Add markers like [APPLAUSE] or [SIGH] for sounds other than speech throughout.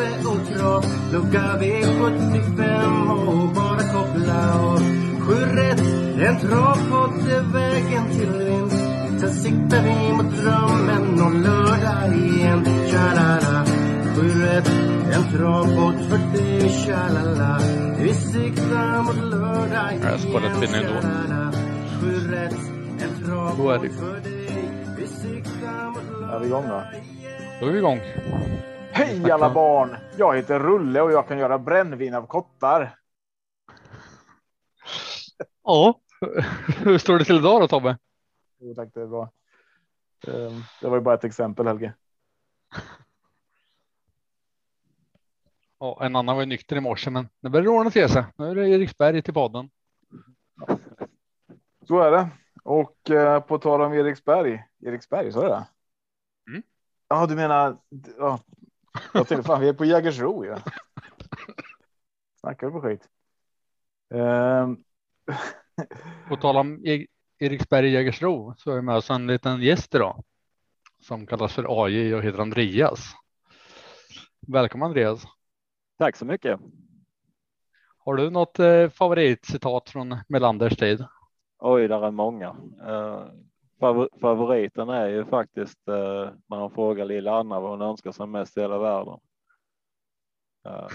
Tobbe och Trav Lucka V75 och bara koppla av Sju rätt, en travpodd är vägen till vinst. Sen siktar vi mot drömmen om lördag igen. Tja-la-la. Sju rätt, en travpodd för dig Tja-la-la. Vi siktar mot lördag igen Jag har spelat in ändå. Sju rätt, en Då är det. travpodd för dig Vi siktar mot lördag Är vi igång då? Då är vi igång. Hej alla barn! Jag heter Rulle och jag kan göra brännvin av kottar. Ja, [LAUGHS] hur står det till idag då Tobbe? Jo, tack, det är bra. Ehm, Det var ju bara ett exempel Helge. Ja, en annan var nykter i morse, men det börjar ordna till sig. Nu är det Eriksberg till podden. Så är det. Och eh, på tal om Eriksberg. Eriksberg, så är det? Mm. Ja, du menar. Ja. Jag tänkte fan, vi är på Jägersro ju. Snackar du på skit? Ehm, På tal om E- Eriksberg i Jägersro så är jag med oss en liten gäst idag som kallas för AJ och heter Andreas. Välkommen Andreas. Tack så mycket. Har du något eh, favoritcitat från Melanders tid? Oj, där är många. Favor- favoriten är ju faktiskt eh, när han frågar lilla Anna vad hon önskar sig mest i hela världen. Uh,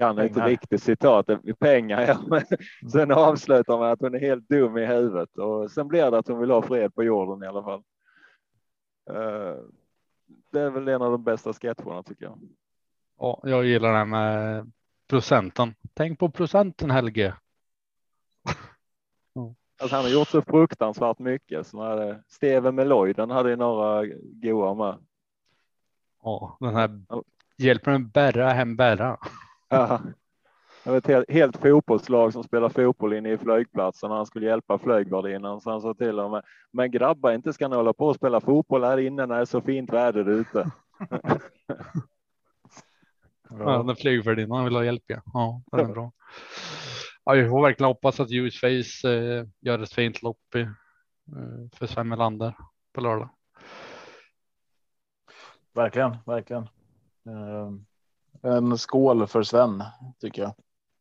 kan inte riktigt citatet i pengar, ja. men sen avslutar man att hon är helt dum i huvudet och sen blir det att hon vill ha fred på jorden i alla fall. Eh, det är väl en av de bästa sketcherna tycker jag. Ja, jag gillar här med procenten. Tänk på procenten Helge. Alltså han har gjort så fruktansvärt mycket. Så hade Steven Meloy, den hade ju några goa med. Ja, den här hjälper en bära hem bära. Ja. Det var ett helt, helt fotbollslag som spelar fotboll inne i flygplatsen. Han skulle hjälpa flygvärdinnan så han sa till dem. Men grabbar, inte ska ni hålla på och spela fotboll här inne när det är så fint väder ute. [LAUGHS] Ja, den flygvärdinnan vill ha hjälp. Ja, ja den är bra. [LAUGHS] Ja, vi får verkligen hoppas att Ljusface eh, gör ett fint lopp i, eh, för Sven Melander på lördag. verkligen, verkligen. Ehm, En skål för Sven tycker jag.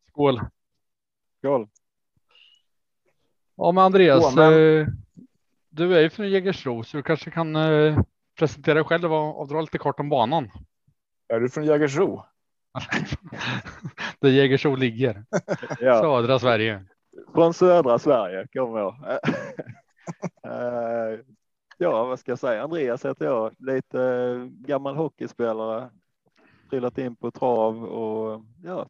Skål! Skål. Ja, men Andreas, Skål, men- eh, du är ju från Jägersro så du kanske kan eh, presentera dig själv och, och dra lite kort om banan. Är du från Jägersro? Där Jägersro ligger, [LAUGHS] Ja. södra Sverige. Från södra Sverige kommer jag. [LAUGHS] Eh, ja, vad ska jag säga? Andreas heter jag. Lite eh, gammal hockeyspelare. Trillat in på trav och ja.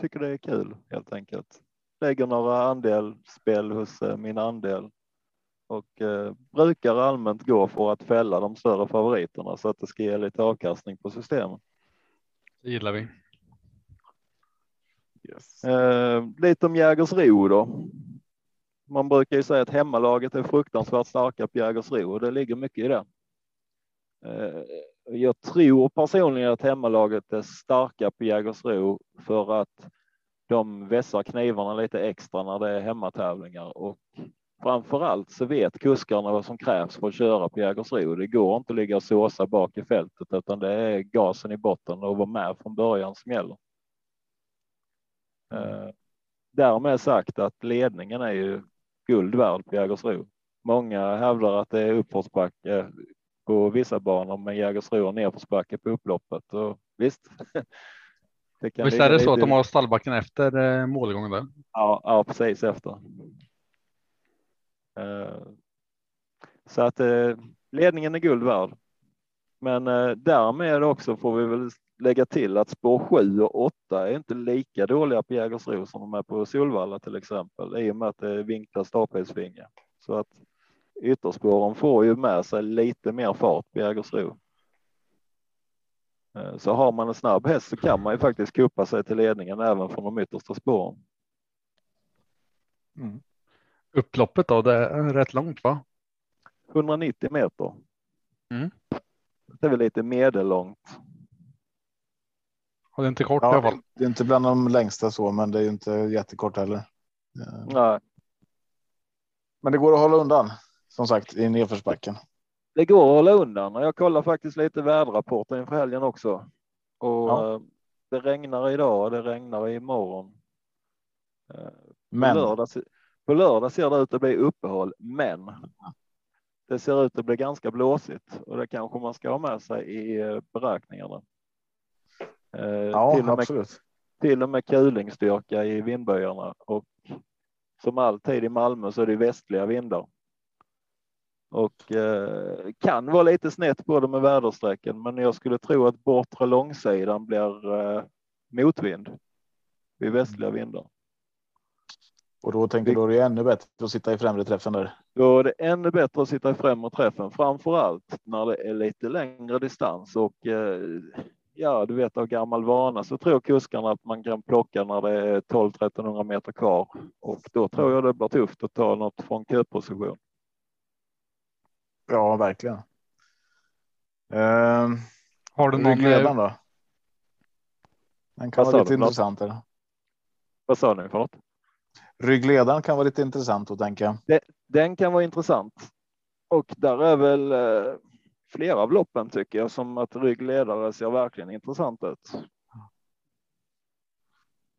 Tycker det är kul helt enkelt. Lägger några andelsspel hos eh, min andel. Och eh, brukar allmänt gå för att fälla de större favoriterna så att det ska ge lite avkastning på systemet. Det gillar vi. Yes. Eh, lite om Jägersro då. Man brukar ju säga att hemmalaget är fruktansvärt starka på Jägersro och det ligger mycket i det. Eh, jag tror personligen att hemmalaget är starka på Jägersro för att de vässar knivarna lite extra när det är hemmatävlingar och framför allt så vet kuskarna vad som krävs för att köra på Jägersro. Det går inte att ligga och såsa bak i fältet utan det är gasen i botten och vara med från början som gäller. Eh, Därmed sagt att ledningen är ju guld värd på Jägersro. Många hävdar att det är uppförsbacke på vissa banor, men Jägersro har nedförsbacke på upploppet. Och visst. [LAUGHS] Visst är det så lite- att de har stallbacken efter eh, målgången där? Ja, ja precis efter. Eh, så att eh, ledningen är guld värd. Men eh, därmed också får vi väl lägga till att spår 7 och 8 är inte lika dåliga på Jägersro som de är på Solvalla till exempel i och med att det är vinklar stapelsvinge Så att ytterspåren får ju med sig lite mer fart på Jägersro. Så har man en snabb häst så kan man ju faktiskt kuppa sig till ledningen även från de yttersta spåren. Mm. Upploppet då, det är rätt långt va? 190 meter. Mm. Det är väl lite medellångt. Och det är inte kort i alla Ja, fall. det är inte bland de längsta så, men det är ju inte jättekort heller. Eh, Nej, Men det går att hålla undan som sagt i nedförsbacken. det går att hålla undan och jag kollar faktiskt lite väderrapporter inför helgen också. Och Ja. eh, det regnar idag och det regnar imorgon. Eh, På, Men lördag, på lördag ser det ut att bli uppehåll, men det ser ut att bli ganska blåsigt och det kanske man ska ha med sig i eh, beräkningarna. Eh, ja, till, och med, absolut. till och med kulingstyrka i vindböjarna och som alltid i Malmö så är det västliga vindar. Och eh, kan vara lite snett på det med väderstrecken, men jag skulle tro att bortre långsidan blir eh, motvind vid västliga vindar. Och då tänker du att det är ännu bättre att sitta i främre träffen där. Då är det ännu bättre att sitta i främre träffen, framför allt när det är lite längre distans och eh, ja, du vet av gammal vana så tror kuskarna att man kan plocka när det är 12-1300 meter kvar och då tror jag det blir tufft att ta något från köposition. Ja, verkligen. Ehm, Har du någon? ryggledaren eh, då? Den kan Vad vara lite intressant. Här. Vad sa ni för något? Ryggledaren kan vara lite intressant att tänka. Den kan vara intressant och där är väl eh, flera av loppen tycker jag som att ryggledare ser verkligen intressant ut.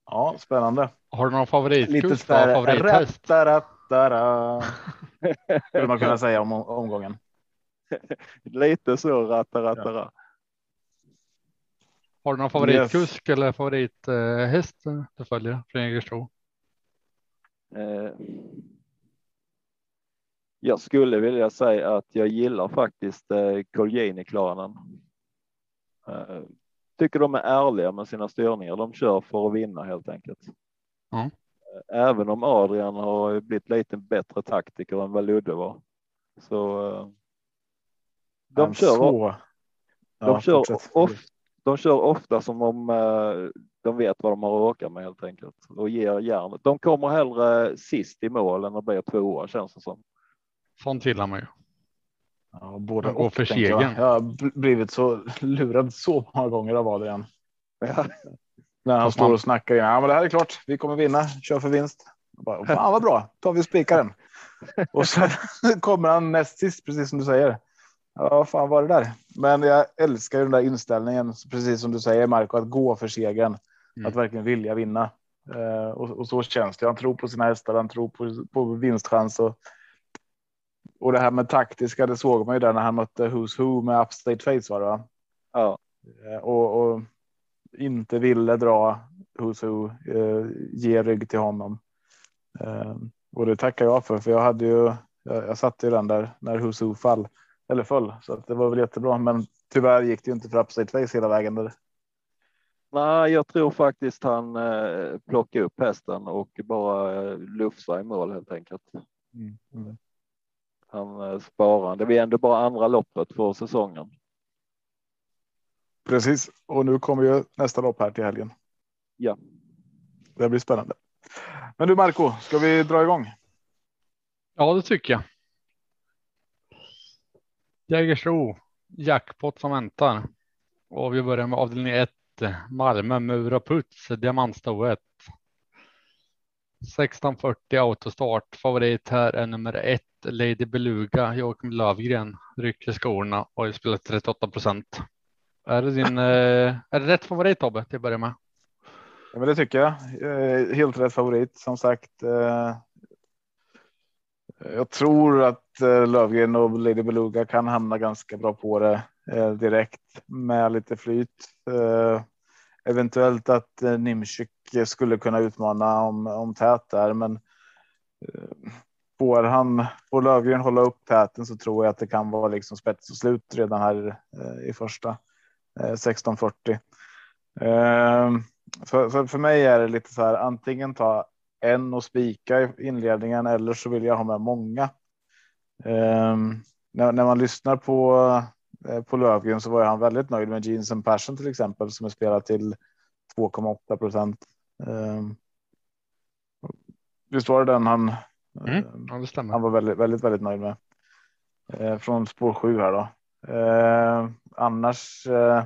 Ja, spännande. Har du någon favoritkusk? Lite sådär. Favorithäst? rattarattara. [LAUGHS] Skulle man kunna säga om omgången. [LAUGHS] Lite så ratta ratta ra. Har du någon favoritkusk eller favorithäst du följer från Jägersro? Eh, jag skulle vilja säga att jag gillar faktiskt eh, Colgjini-klanen. Eh, tycker de är ärliga med sina styrningar. De kör för att vinna helt enkelt. Eh, Även om Adrian har blivit lite bättre taktiker än vad Ludde var. Så eh, de Men kör, så. de, Ja, kör fortsätt. of, de kör ofta som om eh, de vet vad de har att åka med helt enkelt och ger järnet. De kommer hellre sist i mål än att bli tvåa känns det som. Sånt gillar man ju. Ja, både och, för tänker jag. segern. Jag har bl- blivit så lurad så många gånger av Adrian. Ja, När han står och snackar. Ja, men det här är klart. Vi kommer vinna. Kör för vinst. Bara, Fan vad bra. Tar vi spikaren. och sen [LAUGHS] kommer han näst sist, precis som du säger. Ja, vad fan var det där? Men jag älskar ju den där inställningen, precis som du säger Marco, att gå för segern. Mm. Att verkligen vilja vinna. Eh, och, och så känns det. Han tror på sina hästar, han tror på, på vinstchans. Och, och det här med taktiska, det såg man ju där när han mötte Who's Who med Upstate Face var det va? ja, Eh, och, och inte ville dra Who's Who, eh, ge rygg till honom. Eh, och det tackar jag för, för jag hade ju, jag, jag satte ju den där när Who's Who fall, eller föll, så att det var väl jättebra. Men tyvärr gick det ju inte för Upstate Face hela vägen. Där. Nej, jag tror faktiskt han eh, plockade upp hästen och bara eh, lufsade i mål helt enkelt. Mm. Han eh, sparar. Det blir ändå bara andra loppet för säsongen. Precis, och nu kommer ju nästa lopp här till helgen. Ja. Det blir spännande. Men du Marco, ska vi dra igång? Ja, det tycker jag. Jägersro, jackpot som väntar. Och vi börjar med avdelning 1. Malmö, Mur och Puts, diamantstoet. 1640 autostart. Favorit här är nummer ett, Lady Beluga, Joakim Lövgren. Rycker skorna och har spelat 38 procent. Är det din, eh, är det rätt favorit Tobbe till att börja med? Ja, men det tycker jag. Eh, helt rätt favorit som sagt. Eh, jag tror att Lövgren och Lady Beluga kan hamna ganska bra på det Eh, direkt med lite flyt. Eh, eventuellt att eh, Nimczyk skulle kunna utmana om, om tät där, men eh, får han och Lövgren hålla upp täten så tror jag att det kan vara liksom spets och slut redan här i första 1640. För, för, för mig är det lite så här antingen ta en och spika i inledningen eller så vill jag ha med många. När, när man lyssnar på på Lövgren så var han väldigt nöjd med Jeans and Passion till exempel som är spelat till 2,8 procent. Ehm, visst var det den han? Mm. Ja, det stämmer. Han var väldigt, väldigt, väldigt nöjd med från spår 7 här då. Eh, annars. Eh,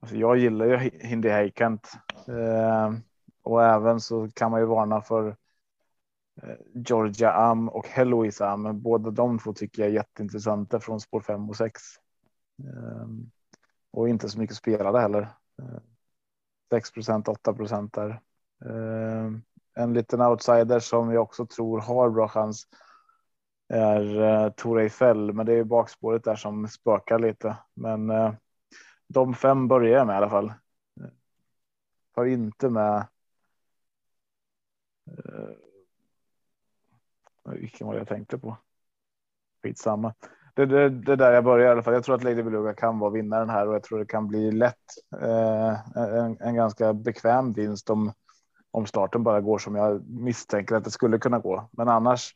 alltså jag gillar ju Hindi Heikant eh, och även så kan man ju varna för Eh, Eh, Georgia Am och Heloise Am. Båda de två tycker jag är jätteintressanta från spår 5 och 6. Ehm, och inte så mycket spelade heller. Eh, 6% 8 där. Ehm, en liten outsider som jag också tror har bra chans är eh, Tore Tor Eiffel, men det är bakspåret där som spökar lite. Men de fem börjar jag med i alla fall. Tar inte med vilken var det jag tänkte på? Skitsamma. Det, det, det där jag börjar i alla fall. Jag tror att Lady Beluga kan vara vinnaren här och jag tror det kan bli lätt. Eh, en, en ganska bekväm vinst om, om starten bara går som jag misstänker att det skulle kunna gå. Men annars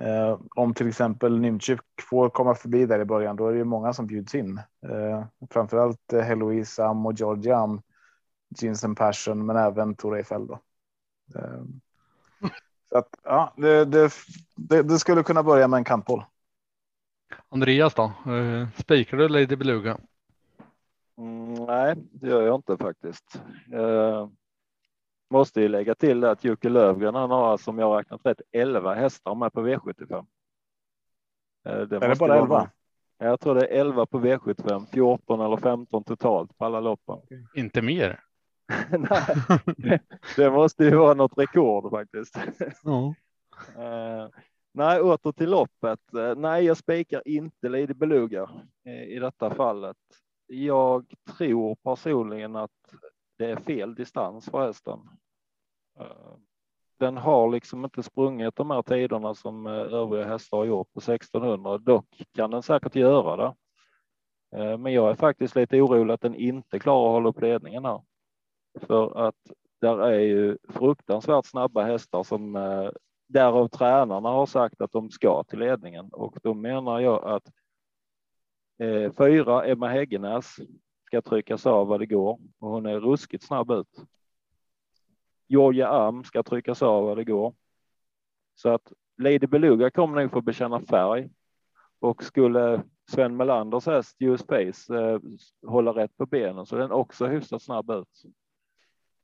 eh, om till exempel Nymchuk får komma förbi där i början, då är det ju många som bjuds in. Eh, framförallt eh, Heloise Am och Georgia Am, Jeans and Passion, men även Tor Eiffel då. Eh, Eh, så att, ja, det, det, det, det, skulle kunna börja med en kantboll. Andreas då? Uh, spikar du Lady Beluga? Mm, nej, det gör jag inte faktiskt. Uh, måste ju lägga till det att Jocke Lövgren han har som jag räknat rätt 11 hästar med på V75. Uh, det är det bara 11? Jag tror det är 11 på V75, 14 eller 15 totalt på alla loppen. Inte mer? [LAUGHS] nej, det måste ju vara något rekord faktiskt. Ja. Uh, [LAUGHS] nej, åter till loppet. Uh, nej, jag spikar inte Lady Beluga uh, i detta fallet. Jag tror personligen att det är fel distans för hästen. Den har liksom inte sprungit de här tiderna som övriga hästar har gjort på 1600. Dock kan den säkert göra det. Men jag är faktiskt lite orolig att den inte klarar att hålla upp ledningen här. För att där är ju fruktansvärt snabba hästar som eh, därav tränarna har sagt att de ska till ledningen och då menar jag att eh, fyra Emma Häggenäs ska tryckas av vad det går och hon är ruskigt snabb ut. Georgia Am ska tryckas av vad det går. Så att Lady Beluga kommer nog få bekänna färg och skulle Sven Melanders häst US Pace eh, hålla rätt på benen så den också hyfsat snabb ut.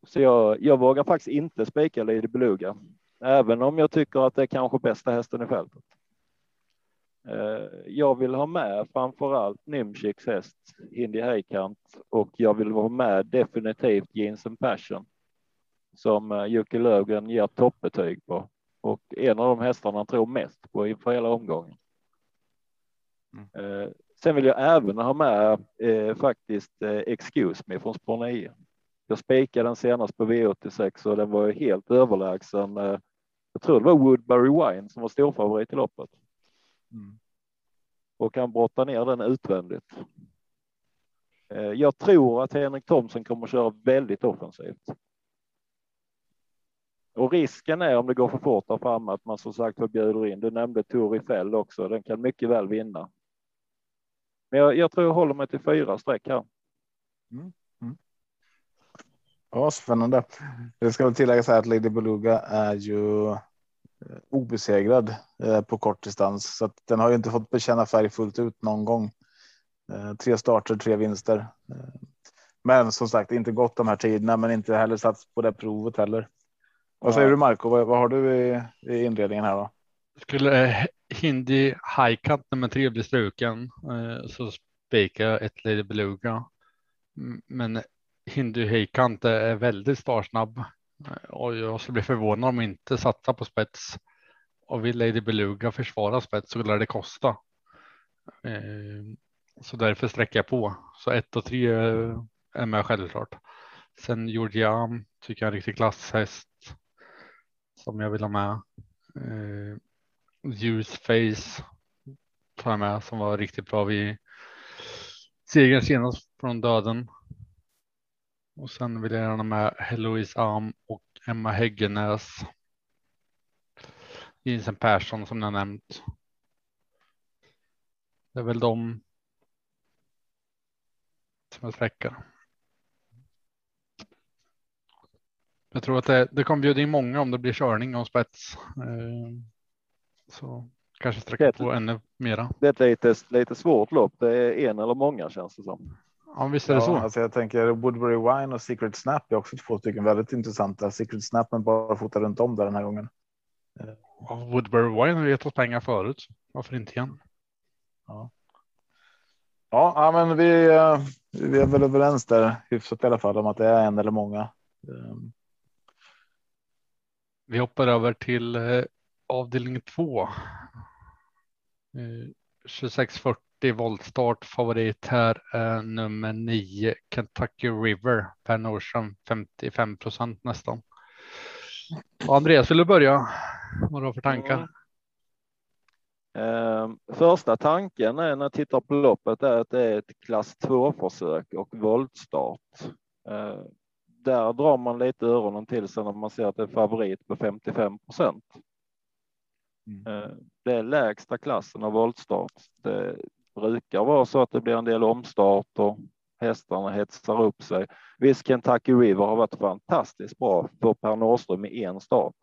Så jag, jag vågar faktiskt inte spika Lady Beluga, även om jag tycker att det är kanske bästa hästen i fältet. Eh, jag vill ha med framför allt Nymchiks häst Hindi Heikant och jag vill vara med definitivt Jeans and Passion som eh, Jocke Lövgren ger toppbetyg på och en av de hästarna han tror mest på inför hela omgången. Mm. Eh, sen vill jag även ha med eh, faktiskt eh, Excuse Me från spår 9. Jag spikade den senast på V86 och den var helt överlägsen. Eh, jag tror det var Woodbury Wine som var storfavorit i loppet. Mm. Och han brottar ner den utvändigt. Eh, jag tror att Henrik Thomsen kommer att köra väldigt offensivt. Och risken är om det går för fort där framme att man som sagt förbjuder in. Du nämnde Tori Fäll också. Den kan mycket väl vinna. Men jag, jag tror jag håller mig till fyra streck här. Mm. Ja, spännande. Det ska väl tilläggas här att Lady Beluga är ju eh, obesegrad eh, på kort distans så att den har ju inte fått bekänna färg fullt ut någon gång. Eh, tre starter, tre vinster. Men som sagt, inte gått de här tiderna, men inte heller satt på det provet heller. Vad säger du Marco? Vad, vad har du i, i inredningen här då? Skulle Hindi Highcut nummer tre bli struken så spikar ett Lady Beluga. Men Hindu Heikant är väldigt startsnabb och jag skulle bli förvånad om inte satsa på spets. Och vill Lady Beluga försvara spets så lär det kosta. Eh, så därför sträcker jag på. Så ett och tre är med självklart. Sen Georgiam tycker jag är en riktig klasshäst som jag vill ha med. Eh, Use Face tar jag med som var riktigt bra vid segern senast från döden. Och sen vill jag gärna med Heloise Arm och Emma Häggenäs. Jensen Persson som jag nämnt. Det är väl de som är sträcka. Jag tror att det, det kommer bjuda in många om det blir körning om spets. Eh, så kanske sträcka på ännu mera. Det är ett lite, lite svårt lopp. Det är en eller många känns det som. Ja, visst är det ja, så. Alltså jag tänker Woodbury Wine och Secret Snap är också två stycken väldigt intressanta. Secret Snap men bara fota runt om där den här gången. Ja, Woodbury Wine har gett oss pengar förut. Varför inte igen? Ja. Ja, men vi, eh, vi är väl överens där hyfsat i alla fall om att det är en eller många. Ehm, Vi hoppar över till eh, avdelning två. Eh, 2640 voltstart favorit här är nummer 9 Kentucky River Per Nordström 55 procent nästan. Och Andreas vill du börja? Vad har du för tankar? Mm. Eh, första tanken är när jag tittar på loppet är att det är ett klass 2 försök och voltstart. Eh, där drar man lite öronen till sig när man ser att det är favorit på 55 procent. Eh, det är lägsta klassen av voltstart. Det brukar vara så att det blir en del omstart och hästarna hetsar upp sig. Visst, Kentucky River har varit fantastiskt bra för Per Norrström i en start.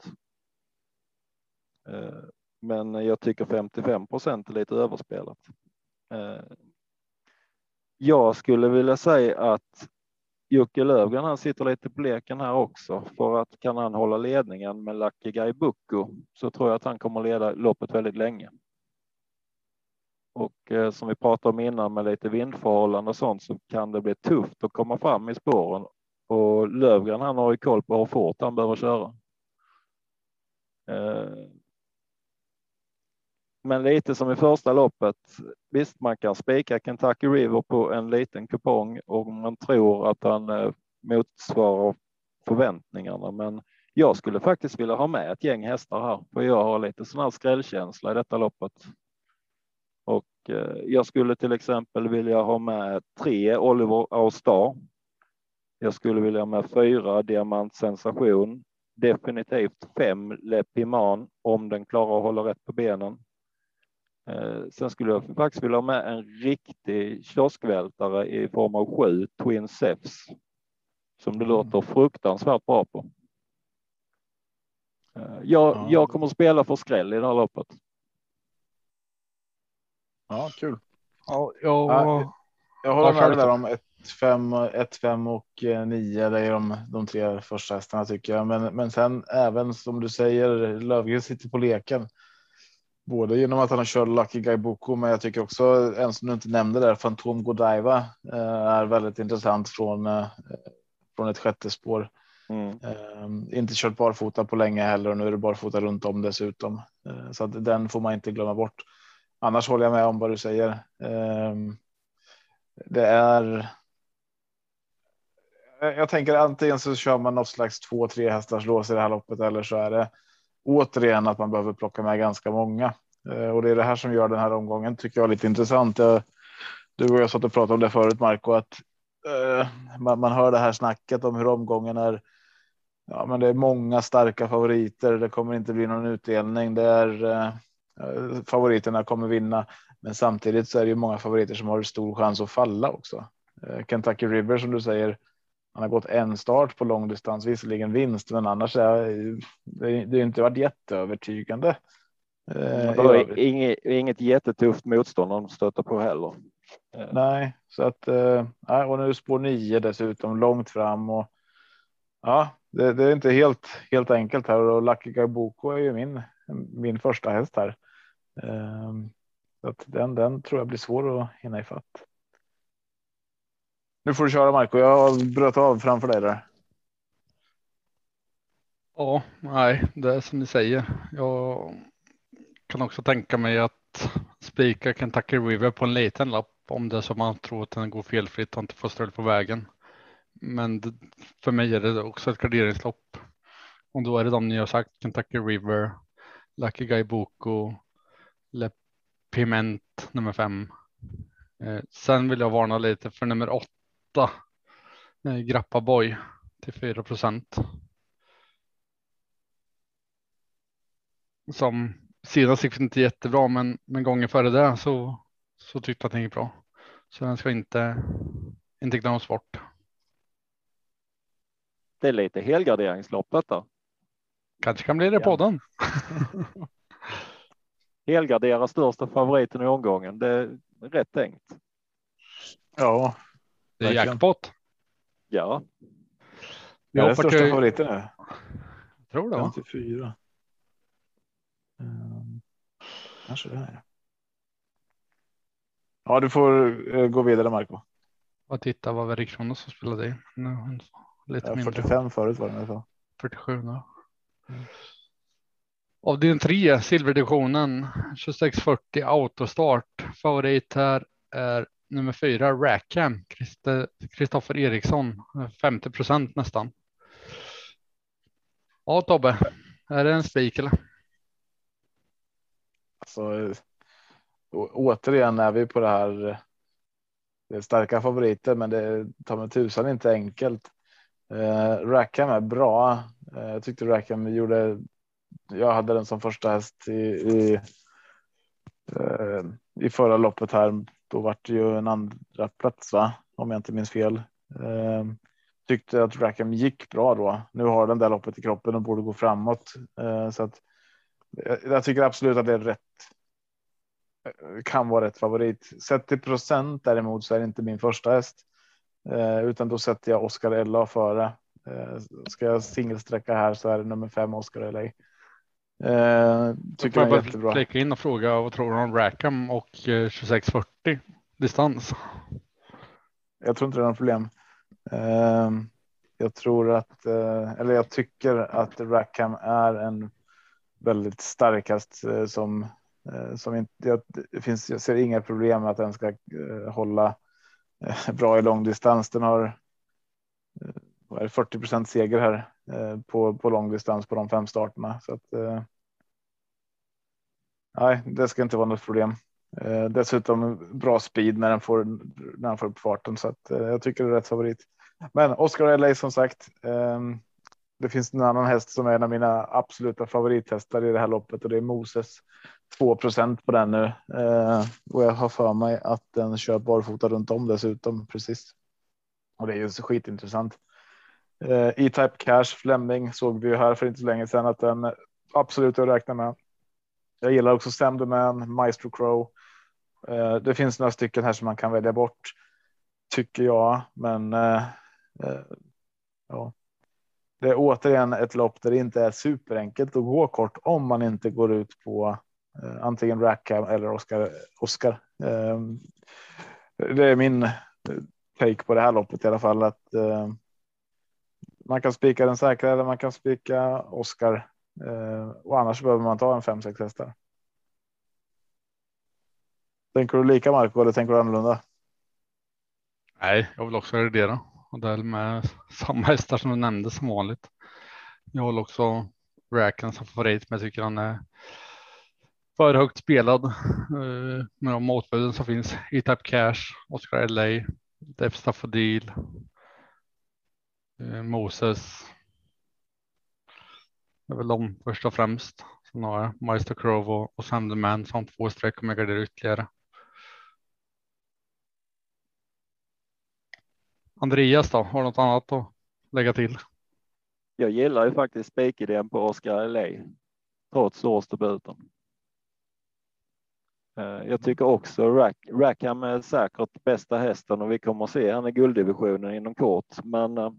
Eh, men jag tycker 55 procent är lite överspelat. Eh, jag skulle vilja säga att Jocke Löfgren, han sitter lite på leken här också för att kan han hålla ledningen med Lucky Guy Bucco så tror jag att han kommer leda loppet väldigt länge. Och eh, som vi pratade om innan med lite vindförhållanden och sånt så kan det bli tufft att komma fram i spåren och Lövgren han har ju koll på hur fort han behöver köra. Eh, men lite som i första loppet. Visst, man kan spika Kentucky River på en liten kupong och man tror att han eh, motsvarar förväntningarna. Men jag skulle faktiskt vilja ha med ett gäng hästar här, för jag har lite sån här skrällkänsla i detta loppet. Eh, jag skulle till exempel vilja ha med tre Oliver Austar. Jag skulle vilja ha med fyra Diamant Sensation. Definitivt fem Le Piman om den klarar att hålla rätt på benen. Eh, sen skulle jag faktiskt vilja ha med en riktig kioskvältare i form av sju Twin Zephs som det låter fruktansvärt bra på. Eh, jag, Ja. jag kommer att spela för skräll i det här loppet. Ja, kul. Ja, jag, Ja, Jag håller med dig där om 1, 5, 1, 5 och 9. Det är de, de tre första hästarna tycker jag. Men, men sen även som du säger, Lövgren sitter på leken. Både genom att han har kört Lucky Guy Boko, men jag tycker också en som du inte nämnde där, Fantom Godiva eh, är väldigt intressant från eh, från ett sjätte spår. Mm. Eh, inte kört barfota på länge heller och nu är det barfota runt om dessutom. Eh, så att den får man inte glömma bort. Annars håller jag med om vad du säger. Ehm, det är. Jag tänker antingen så kör man något slags två, tre hästars lås i det här loppet eller så är det återigen att man behöver plocka med ganska många. Eh, och det är det här som gör den här omgången tycker jag lite intressant. Jag, du och jag satt och pratade om det förut Marco, att eh, man, man hör det här snacket om hur omgången är. Ja, men det är många starka favoriter. Det kommer inte bli någon utdelning. Det är eh, favoriterna kommer vinna, men samtidigt så är det ju många favoriter som har stor chans att falla också. Eh, Kentucky River som du säger. Han har gått en start på långdistans, visserligen vinst, men annars är det, det har inte varit jätteövertygande. Eh, inget, inget jättetufft motstånd de stöter på heller. Eh, Nej, så att eh, och nu spår nio dessutom långt fram och ja, det, det är inte helt helt enkelt här och Lucky Guy Boko är ju min min första häst här. Ehm, så att den, den tror jag blir svår att hinna ifatt. Nu får du köra Marco. Jag bröt av framför dig där. Ja, nej, det är som ni säger. Jag kan också tänka mig att spika Kentucky River på en liten lapp om det är så man tror att den går felfritt och inte får stöld på vägen. Men det, för mig är det också ett garderingslopp. Och då är det de ni har sagt, Kentucky River, Lucky Guy Boko, Le Piment nummer fem. Eh, sen vill jag varna lite för nummer åtta, eh, Grappa Boy till 4 procent. som senast gick inte jättebra, men, men gången före det så, så tyckte jag att den gick bra. Så den ska inte, inte glöms bort. Det är lite helgarderingsloppet då. Kanske kan bli det på den. [LAUGHS] Helgardera största favoriten i omgången. Det är rätt tänkt. Ja, Det är jackpot. Ja, Vi det är den hoppar största till, favoriten nu. jag tror det va? 54. Um, kanske det här. Ja, du får eh, gå vidare Marco. Och titta vad var Riksson som spelade i. Är lite Ja, mindre. 45 förut var det i alla fall. 47 nu. Mm. Avdelning 3, silverdivisionen 2640 autostart. Favorit här är nummer fyra Rackham, Kristoffer Eriksson, 50 procent nästan. Ja Tobbe, är det en spik eller? Alltså, återigen är vi på det här. Det är starka favoriter, men det är ta mig tusan inte enkelt. Eh, Rackham är bra. Eh, jag tyckte Rackham gjorde. Jag hade den som första häst i, i, eh, i förra loppet här. Då vart det ju en andra plats, va? om jag inte minns fel. Ehm, tyckte att Rackham gick bra då. Nu har den där loppet i kroppen och borde gå framåt. Eh, så att eh, jag, tycker absolut att det är rätt. Kan vara rätt favorit. Sett till procent däremot så är det inte min första häst. Utan då sätter jag Oscar Ella före. Ska jag singelsträcka här så är det nummer fem Oscar Ella. Eh, tycker jag är jättebra. flika in och fråga vad tror du om Rackham och eh, 2640 distans? Jag tror inte det är något problem. Eh, jag tror att, eh, eller jag tycker att Rackham är en väldigt stark häst eh, som, eh, som inte, jag, finns, jag ser inga problem med att den ska eh, hålla eh, bra i långdistans. Den har eh, är det, 40% seger här eh, på, på långdistans på de fem starterna. Så att, eh, nej, det ska inte vara något problem. Eh, dessutom bra speed när den får när den får upp farten så att eh, jag tycker det är rätt favorit. Men Oscar LA som sagt. Eh, det finns en annan häst som är en av mina absoluta favorithästar i det här loppet och det är Moses. 2% på den nu eh, och jag har för mig att den kör barfota runt om dessutom precis. Och det är ju så skitintressant. Eh, E-Type Cash Fleming såg vi ju här för inte så länge sedan att den absolut är att räkna med. Jag gillar också Sam the Man, Maestro Crow. Eh, det finns några stycken här som man kan välja bort tycker jag, men eh, ja. Det är återigen ett lopp där det inte är superenkelt att gå kort om man inte går ut på eh, antingen Rackham eller Oscar. Oscar. Eh, det är min take på det här loppet i alla fall att eh, man kan spika den säkra eller man kan spika Oscar eh, och annars behöver man ta en 5-6 hästar. Tänker du lika Marco eller tänker du annorlunda? Nej, jag vill också reglera och det är med samma hästar som du nämnde som vanligt. Jag håller också Racken som favorit, men jag tycker han är för högt spelad eh, med de motbuden som finns. E-Type Cash, Oscar LA, Depstaff Staffodil, deal. Eh, Moses. Det är väl de först och främst. Sen har jag Meister Crow och, och Sanderman som två streck om jag garderar ytterligare. Andreas då, har du något annat att lägga till? jag gillar ju faktiskt spikidén på Oscar LA trots årsdebuten. Eh, jag tycker också Rack, Rackham är säkert bästa hästen och vi kommer att se han i gulddivisionen inom kort. Men eh,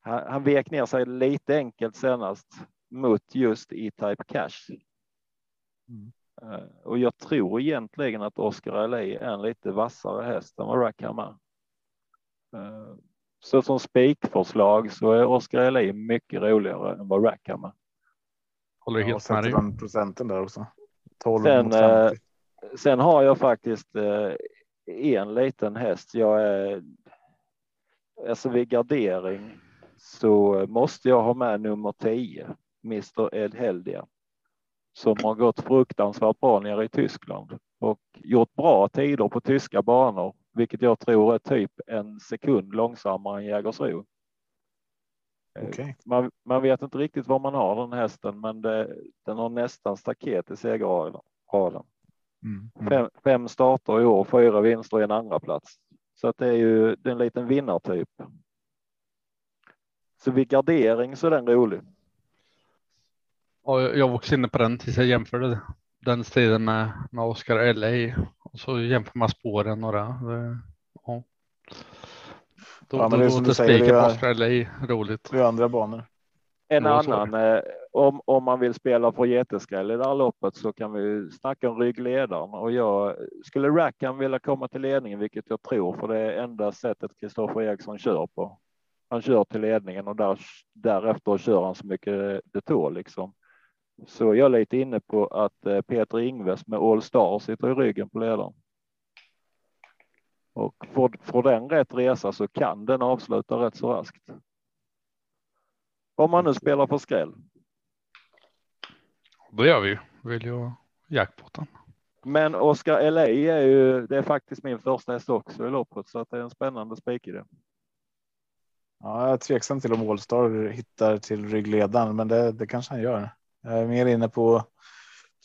han, han vek ner sig lite enkelt senast mot just E-Type Cash. Mm. Eh, Och jag tror egentligen att Oscar LA är en lite vassare häst än vad Rackham är. Eh, Så som spikförslag så är Oscar LA mycket roligare än vad Rackham är. Håller Ja, helt med dig. procenten där också. 12 Sen, mot eh, 50. Sen har jag faktiskt en liten häst. Jag är alltså vid gardering så måste jag ha med nummer 10, Mr. Ed Heldia, som har gått fruktansvärt bra nere i Tyskland och gjort bra tider på tyska banor, vilket jag tror är typ en sekund långsammare än Jägersro. Eh, Okej. Man, man vet inte riktigt var man har den hästen, men det, den har nästan staket i segerraden. Mm. Fem, fem starter i år, fyra vinster i en andra plats. Så att det är ju det är en liten vinnartyp. Så vid gardering så är den rolig. Och jag var också inne på den tills jag jämförde den striden med, med Oscar LA och så jämför man spåren några. Det, ja. Då, Ja, men då det låter spiken på Oscar LA roligt. Det är andra banor. En Ja, annan, om, om man vill spela för jätteskräll i det här loppet så kan vi snacka om ryggledaren och jag skulle Rackham vilja komma till ledningen, vilket jag tror, för det är enda sättet Kristoffer Eriksson kör på. Han kör till ledningen och där, därefter kör han så mycket det tål liksom. Så jag är lite inne på att eh, Peter Ingves med All Star sitter i ryggen på ledaren. Och får, får den rätt resa så kan den avsluta rätt så raskt. Om man nu spelar på skräll. Då gör vi ju. Vill ju jackpotten. Men Oscar LA är ju, det är faktiskt min första häst också i loppet så att det är en spännande spik i det. Ja, jag är tveksam till om Allstar hittar till ryggledaren, men det, det kanske han gör. Jag är mer inne på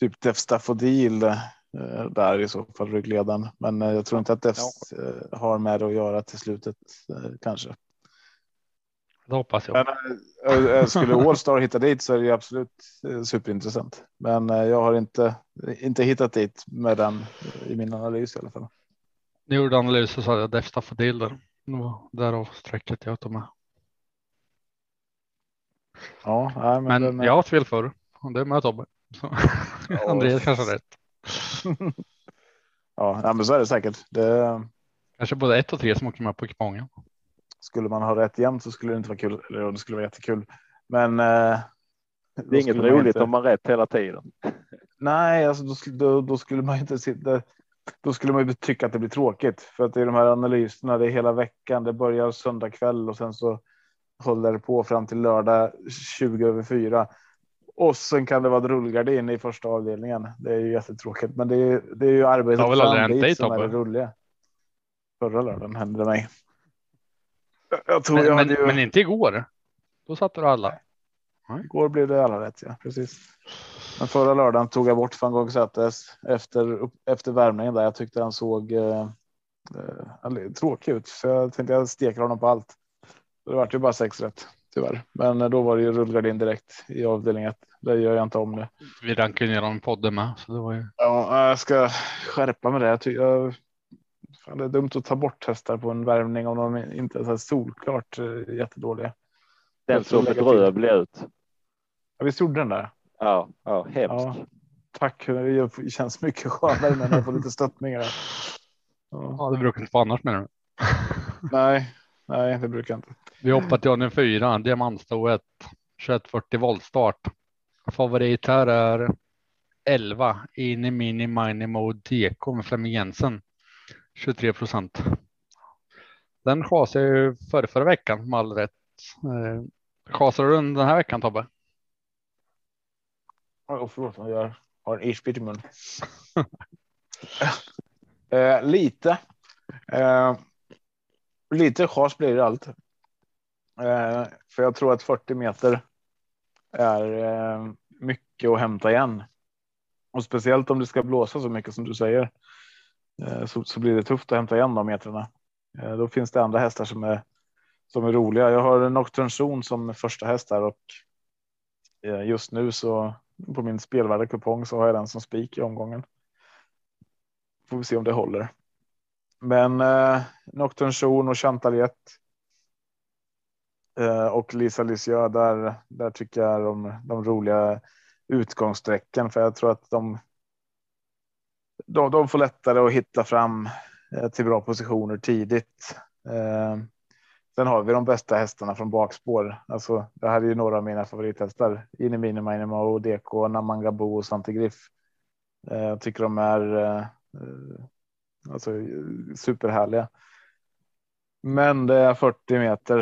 typ Def Staffodil eh, där i så fall ryggledaren, men eh, jag tror inte att Def eh, har med det att göra till slutet kanske. Det hoppas jag. Men eh, skulle [LAUGHS] Allstar hitta dit så är det absolut eh, superintressant. Men eh, jag har inte inte hittat dit med den i min analys i alla fall. Ni gjorde analys så sa jag Def Staffordil där. Det var Därav strecket jag tog med. Ja, nej, men, Men är- jag har fel förr. Och Det är med Tobbe. Ja. [LAUGHS] Andreas kanske har rätt. [LAUGHS] ja, nej, men så är det säkert. Det, Kanske både ett och tre som åker med på kupongen. Skulle man ha rätt jämt så skulle det inte vara kul. Eller det skulle vara jättekul. Men. Eh, Det är inget roligt om man rätt hela tiden. [LAUGHS] Nej, alltså då, skulle- då, då skulle man inte sitta. Då skulle man ju tycka att det blir tråkigt för att det är de här analyserna. Det är hela veckan. Det börjar söndag kväll och sen så håller det på fram till lördag 20 över fyra. Och sen kan det vara rullgardin i första avdelningen. Det är ju jättetråkigt, men det är, det är ju arbetet Det har väl aldrig fram hänt dig, dit som är det Tobbe? roliga. Förra lördagen hände det mig. Jag- tror Men, jag men, hade ju... men inte igår. Då satte du alla. Igår blev det alla rätt, ja precis. Men förra lördagen tog jag bort van Gogh Sätes efter upp- efter värmningen där. Jag tyckte han såg eh, eh, tråkig ut, så jag tänkte jag steker honom på allt. Det vart ju bara sex rätt tyvärr, men eh, då var det ju rullgardin direkt i avdelning ett. Det gör jag inte om nu. Vi rankade ner honom i podden med. Så det var ju. Ja, jag ska skärpa med det. Jag det är dumt att ta bort hästar på en värmning om de inte är så här solklart eh, jättedåliga. Den såg bedrövlig ut. Ja, visst gjorde den där? Ja, ja hemskt. Ja. Tack, det känns mycket skönare när jag får lite stöttningar. Ja. Ja, det brukar inte vara annars menar du. [LAUGHS] Nej, nej, det brukar inte. Vi hoppar till avdelning fyra. Diamantstoet. 2140 voltstart. Favorit här är 11. Ini Mini Mini Mode DK med Flemming Jensen. 23 procent. Den chasade jag ju förra, förra veckan med all rätt. Eh, Chasar du den här veckan Tobbe? Oh, förlåt, jag har en isbit i mun. [LAUGHS] eh, lite. Eh, lite chas blir det allt. Eh, för jag tror att 40 meter är eh, mycket att hämta igen. Och speciellt om det ska blåsa så mycket som du säger. Eh, så, så blir det tufft att hämta igen de metrarna. Eh, då finns det andra hästar som är som är roliga. Jag har Nocturne Zone som första häst här och eh, just nu så på min spelvärda kupong så har jag den som spik i omgången. Får vi se om det håller. Men eh, Nocturne Zone och Chantaliet. Eh, och Lisa Lisieux där, där tycker jag de, de roliga utgångssträcken för jag tror att de. De, de får lättare att hitta fram eh, till bra positioner tidigt. Eh, Sen har vi de bästa hästarna från bakspår. Alltså, det här är ju några av mina favorithästar. Inemini Minima och DK, Namangabo och Santigriff. Eh, Jag tycker de är eh, alltså, superhärliga. Men det är 40 meter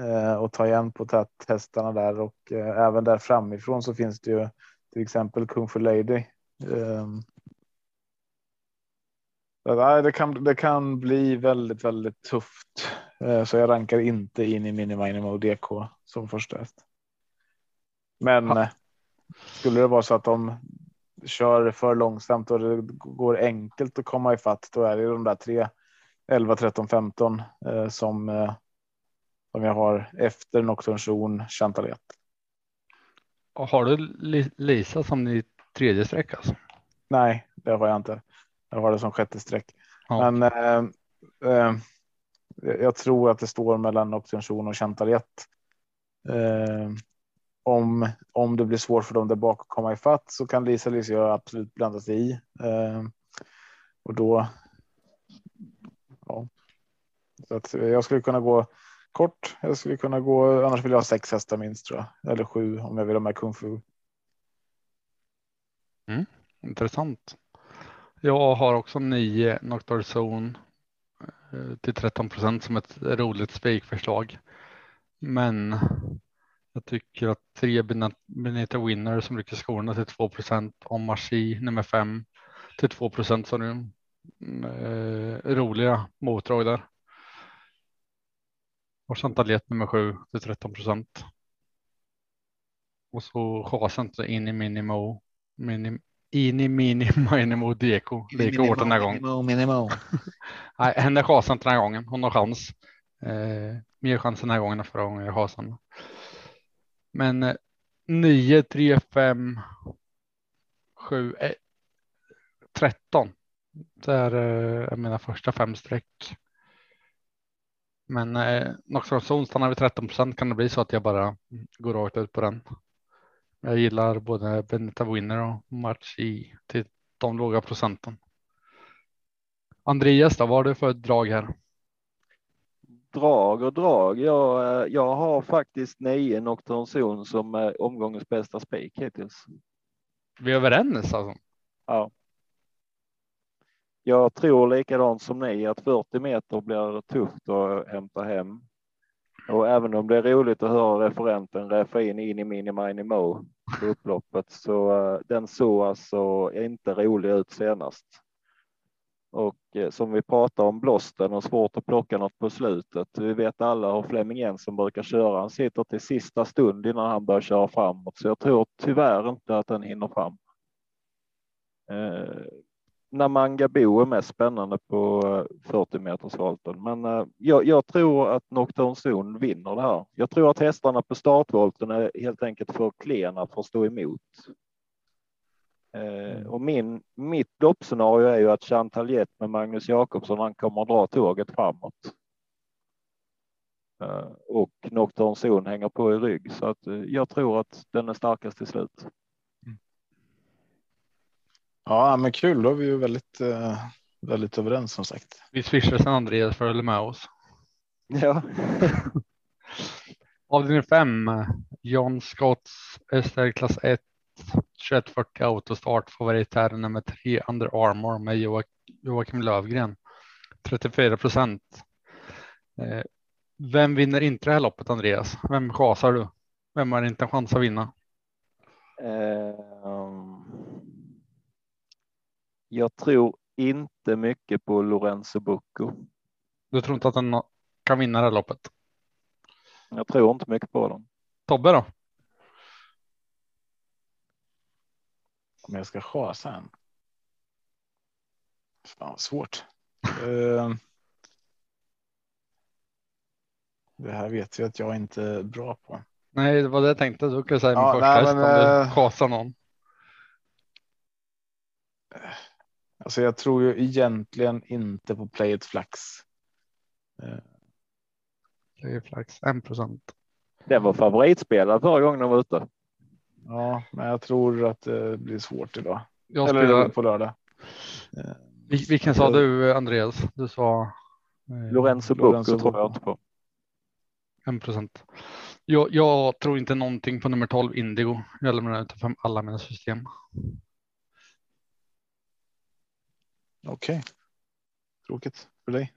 eh, att ta igen på täthästarna där och eh, även där framifrån så finns det ju till exempel Kung Fu Lady. Eh, Eh, det kan, det kan bli väldigt, väldigt tufft. Eh, Så jag rankar inte in i Miniminima och DK som första häst. Men Ja. eh, skulle det vara så att de kör för långsamt och det går enkelt att komma ifatt, då är det de där tre 11, 13, 15 eh, som som jag har efter Nocturne Chantalet. Har du Lisa som din tredje streck alltså? Nej, det har jag inte. Jag har det som sjätte streck. Ja. Men eh, eh, jag tror att det står mellan Nocturne och Chantalet. Eh, om, om det blir svårt för dem där bak att komma ifatt så kan Lisa Lisa absolut blanda sig i. Eh, och då. Ja. Så att jag skulle kunna gå kort. Jag skulle kunna gå. Annars vill jag ha sex hästar minst tror jag eller sju om jag vill ha med kung fu. Mm, intressant. Jag har också nio Noctor Zone eh, till 13 procent som ett roligt spikförslag. Men jag tycker att tre Benita Winner som rycker skorna till 2 procent och Marci nummer fem till 2 procent som är eh, roliga motdrag där. Och Chantalet nummer sju till 13 procent. Och så chasen in i Minimo. Minim, in i Mini [LAUGHS] Minimo Deko. Lika hårt den här gången. Minimo, minimo. [LAUGHS] Nej, henne chasen den här gången. Hon har chans. Eh, mer chans den här gången än förra gången jag chasen. Men eh, 9, 3, 5, 7, 1, 13. Det är eh, mina första fem streck. Men eh, Noxon stannar vid 13 procent kan det bli så att jag bara går rakt ut på den. Jag gillar både Benita Winner och Match i till de låga procenten. Andreas, då, vad har du för drag här? Drag och drag. Jag, jag har faktiskt nio Nocturne som är omgångens bästa spik hittills. Vi är överens alltså? Ja. Jag tror likadant som ni att 40 meter blir tufft att hämta hem. Och även om det är roligt att höra referenten räffa in in i mini mini mo på upploppet så uh, den såg alltså inte rolig ut senast. Och eh, som vi pratar om blåsten och svårt att plocka något på slutet. Vi vet alla hur Flemming Jensen brukar köra. Han sitter till sista stund innan han börjar köra framåt, så jag tror tyvärr inte att den hinner fram. Eh, Namanga Bo är mest spännande på 40 eh, meters volten, men eh, jag, jag, tror att Nocturne Zone vinner det här. Jag tror att hästarna på startvolten är helt enkelt för klena för att stå emot. Eh, mm. och min, mitt loppscenario är ju att Chantal med Magnus Jakobsson, han kommer att dra tåget framåt. och Nocturne Zone hänger på i rygg, så att jag tror att den är starkast till slut. Ja, men kul. Då är vi ju väldigt, eh, väldigt överens som sagt. Vi swishar sen Andreas för att hålla med oss. Ja. [LAUGHS] Avdelning 5. John Scotts SR klass 1. 2140 autostart favorit här nummer 3 Under Armour med Joakim Lövgren. 34 procent. Eh, vem vinner inte det här loppet Andreas? Vem chasar du? Vem har inte en chans att vinna? Um... Jag tror inte mycket på Lorenzo Bucco. Du tror inte att den kan vinna det här loppet? Jag tror inte mycket på dem. Tobbe då? Om jag ska chasa en. Fan svårt. uh, [LAUGHS] det här vet jag att jag inte är bra på. Nej, det var det jag tänkte. Du kan säga ja, min första häst om du chasar någon. Alltså jag tror ju egentligen inte på play it flax. Play it flax 1 procent. Den var favoritspelare förra gången de var ute. Ja, men jag tror att det blir svårt idag. Jag Eller spelar... på lördag. Vilken sa du Andreas? Du sa eh, Lorenzo Bucco tror jag inte på. 1 procent. Jag, jag, tror inte någonting på nummer 12 Indigo. Jag lämnar ut alla mina system. Okej. Okay. Tråkigt för dig.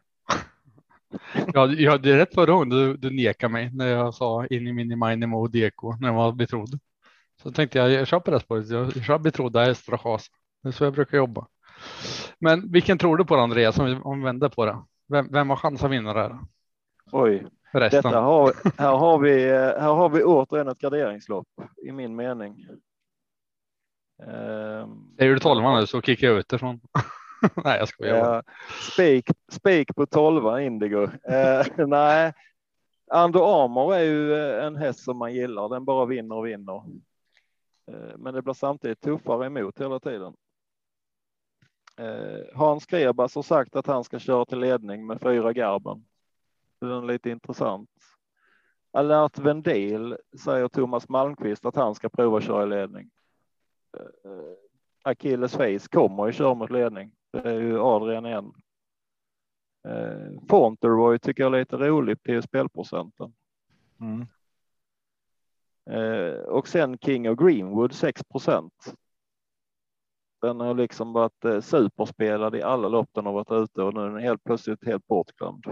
ja, ja, det är rätt förra gången du, du nekade mig när jag sa in i mini minimo och deko när jag var betrodd. Så tänkte jag, jag kör på det spåret. Jag kör betrodda hästar och chas. Det är så jag brukar jobba. Men vilken tror du på Andreas om vi, om vi vänder på det? Vem, vem har chans att vinna det här? Oj, Resten. Detta har, här, har vi, här har vi återigen ett garderingslopp i min mening. Um, Säger du tolvan nu så kickar jag ut det från. [LAUGHS] nej, jag skojar. Ja, spik, spik på 12 Indigo. Eh, [LAUGHS] nej, Under Armour är ju eh, en häst som man gillar. Den bara vinner och vinner. Eh, men det blir samtidigt tuffare emot hela tiden. Eh, Hans Grebas har sagt att han ska köra till ledning med fyra garben. Den är lite intressant. Alert Vendel säger Thomas Malmqvist att han ska prova köra i ledning. Eh, eh, Achilles Face kommer ju köra mot ledning. Det är ju Adrian igen. Eh, Fauntleroy tycker jag är lite rolig på spelprocenten. Mm. Eh, och sen King och Greenwood 6 procent. Den har liksom varit eh, superspelad i alla lopp den har varit ute och nu är den helt plötsligt helt bortglömd.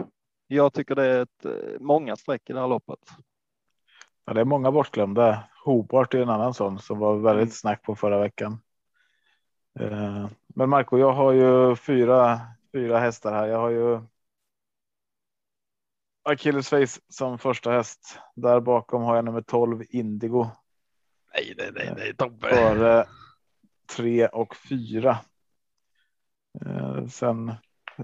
Jag tycker det är ett, eh, många streck i det här loppet. Ja, det är många bortglömda. Hobart är en annan sån som var väldigt Mm. snack på förra veckan. Eh, Men Marco, jag har ju fyra, fyra hästar här. Jag har ju. Achilles Face som första häst. Där bakom har jag nummer 12 Indigo Nej, nej, nej, nej, Tobbe. före tre och fyra. Eh, Sen,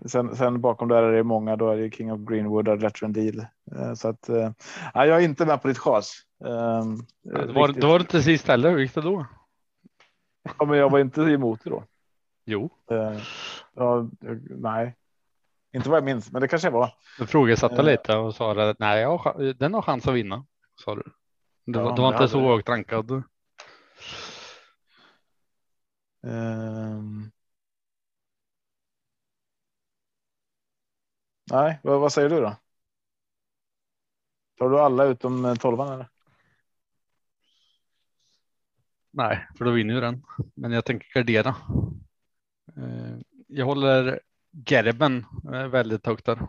sen, sen bakom där är det många. Då är det King of Greenwood och Veteran Deal. Eh, Så att eh, nej, jag är inte med på ditt chas. Eh, Ja, det, var, det var inte sist heller. Hur gick det då? Ja, men jag var inte emot det då. Jo, Eh, ja, nej, inte vad jag minns, men det kanske jag var. du ifrågasatte Eh. lite och sa att nej, har, den har chans att vinna. Sa du. Det, Ja, men var inte så högt rankad. Ehm. Nej, vad, vad säger du då? Tar du alla utom tolvan eller? Nej, för då vinner ju den. Men jag tänker gardera. Eh, jag håller Gerben eh, väldigt högt där.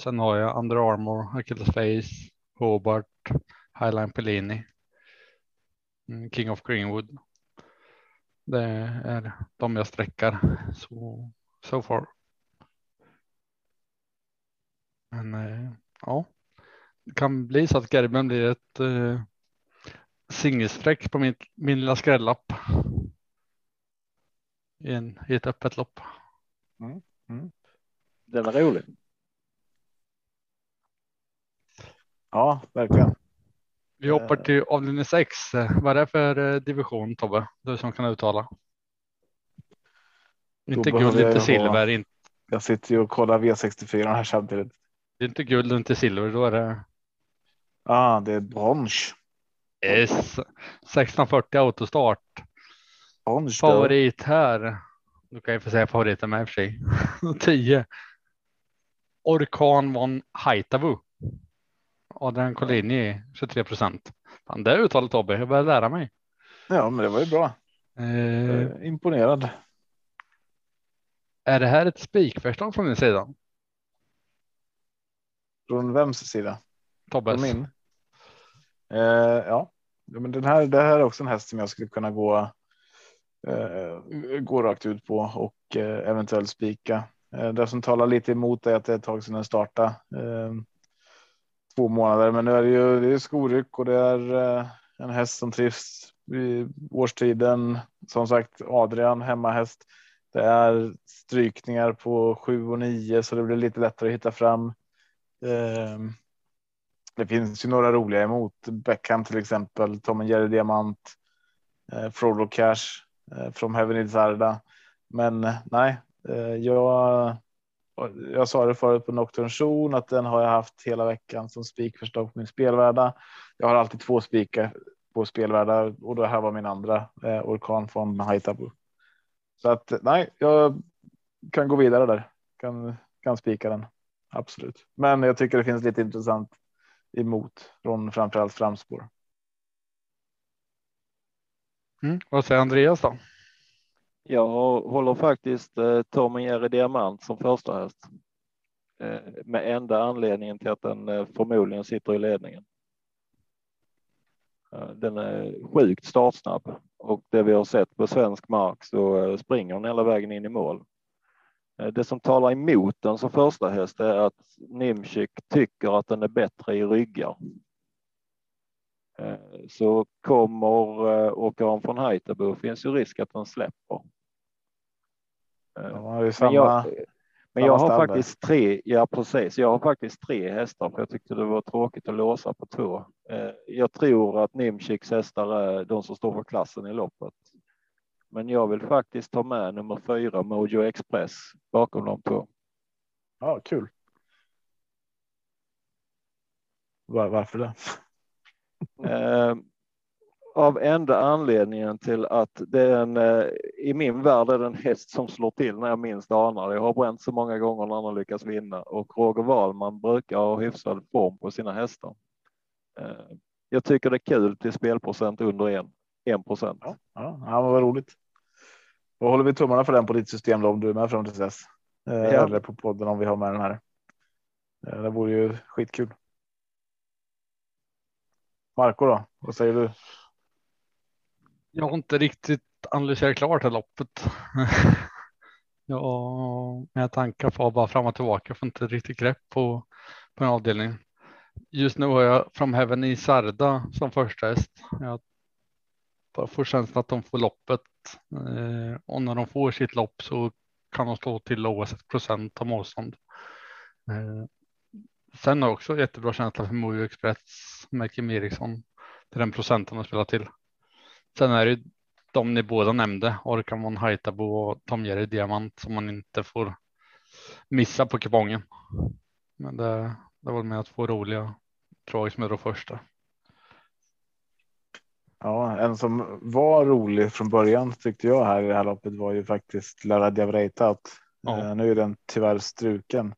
Sen har jag Under Armour, Achilles Face, Hobart, Highline Pellini, mm, King of Greenwood. Det är de jag sträckar så so far. Men eh, ja, det kan bli så att Gerben blir ett singelsträck på min, min lilla skrällapp. I, en, I ett öppet lopp. Den är rolig. Ja, verkligen. Vi hoppar till avdelning 6. Vad är det för eh, division Tobbe? Du som kan uttala. Inte behöver guld, inte silver. Inte, Jag sitter ju och kollar V64 här samtidigt. det är inte guld inte silver. Då är det Ah, det är brons. S 1640 autostart. Då. Favorit här. Du kan ju få säga favoriten med i och för sig. [LAUGHS] 10. Orkan von Haitavu. Adrian Collini 23 procent. Fan, det uttalet Tobbe. Jag börjar lära mig. Ja, men det var ju bra. Eh, Eh, Imponerad. är det här ett spikförslag från din sida? Från vems sida? Tobbes? Från min? Eh, ja. Men den här, det här är också en häst som jag skulle kunna gå, eh, gå rakt ut på och eh, eventuellt spika. Eh, det som talar lite emot är att det är ett tag sedan den startade. Eh, två månader, men nu är det ju det är skoryck och det är eh, en häst som trivs i årstiden. Som sagt, Adrian hemmahäst. Det är strykningar på sju och nio så det blir lite lättare att hitta fram. Eh, det finns ju några roliga emot Beckham till exempel, Tom och Jerry Diamant, eh, Frodo Cash eh, från Heaven is Arda. Men eh, nej, eh, jag. Jag sa det förut på Nocturne Zone att den har jag haft hela veckan som spikförslag på min spelvärda. Jag har alltid två spikar på spelvärda och det här var min andra eh, orkan från Haitabu. Så att nej, jag kan gå vidare där. Kan kan spika den. Absolut, men jag tycker det finns lite intressant emot från framförallt framspår. Mm. Vad säger Andreas då? Jag håller faktiskt eh, Tom och Jerry Diamant som första häst. Eh, med enda anledningen till att den eh, förmodligen sitter i ledningen. Eh, den är sjukt startsnabb och det vi har sett på svensk mark så eh, springer den hela vägen in i mål. Eh, Det som talar emot den som första häst är att Nimchik tycker att den är bättre i ryggar. Eh, så kommer eh, åkaren från Haitabo finns ju risk att den släpper. Har ju Men samma. jag, men samma jag har stall där. faktiskt tre, ja precis, jag har faktiskt tre hästar för jag tyckte det var tråkigt att låsa på två. Jag tror att Nimchiks hästar är de som står för klassen i loppet. Men jag vill faktiskt ta med nummer fyra Mojo Express bakom de två. Ja, kul. Var, varför det? [LAUGHS] Eh, av enda anledningen till att det är en, eh, i min värld är det en häst som slår till när jag minst anar det. Jag har bränt så många gånger när han har lyckats vinna och Roger Wahlman brukar ha hyfsad form på sina hästar. Eh, jag tycker det är kul till spelprocent under en, en procent. Ja, ja, ja vad roligt. Då håller vi tummarna för den på ditt system då, om du är med fram till dess. Eh, Ja. Eller på podden om vi har med den här. Eh, det vore ju skitkul. Marco då, vad säger du? Jag har inte riktigt analyserat klart det loppet. [LAUGHS] ja, mina tankar får bara fram och tillbaka. Jag får inte riktigt grepp på, på en avdelning. Just nu har jag framhäven i Sarda som första häst. Jag bara får känslan att de får loppet Eh, och när de får sitt lopp så kan de stå till oavsett procent av motstånd. Eh, sen har jag också jättebra känsla för Mojo Express med Kim Eriksson till den procenten de spelar till. Sen är det ju de ni båda nämnde, Orkan von Haitabo och Tom Jerry Diamant som man inte får missa på kupongen. Men det, det var med att få roliga drag som är då första. Ja, en som var rolig från början tyckte jag här i det här loppet var ju faktiskt Lara Diavreitat. Ja. Eh, nu är den tyvärr struken.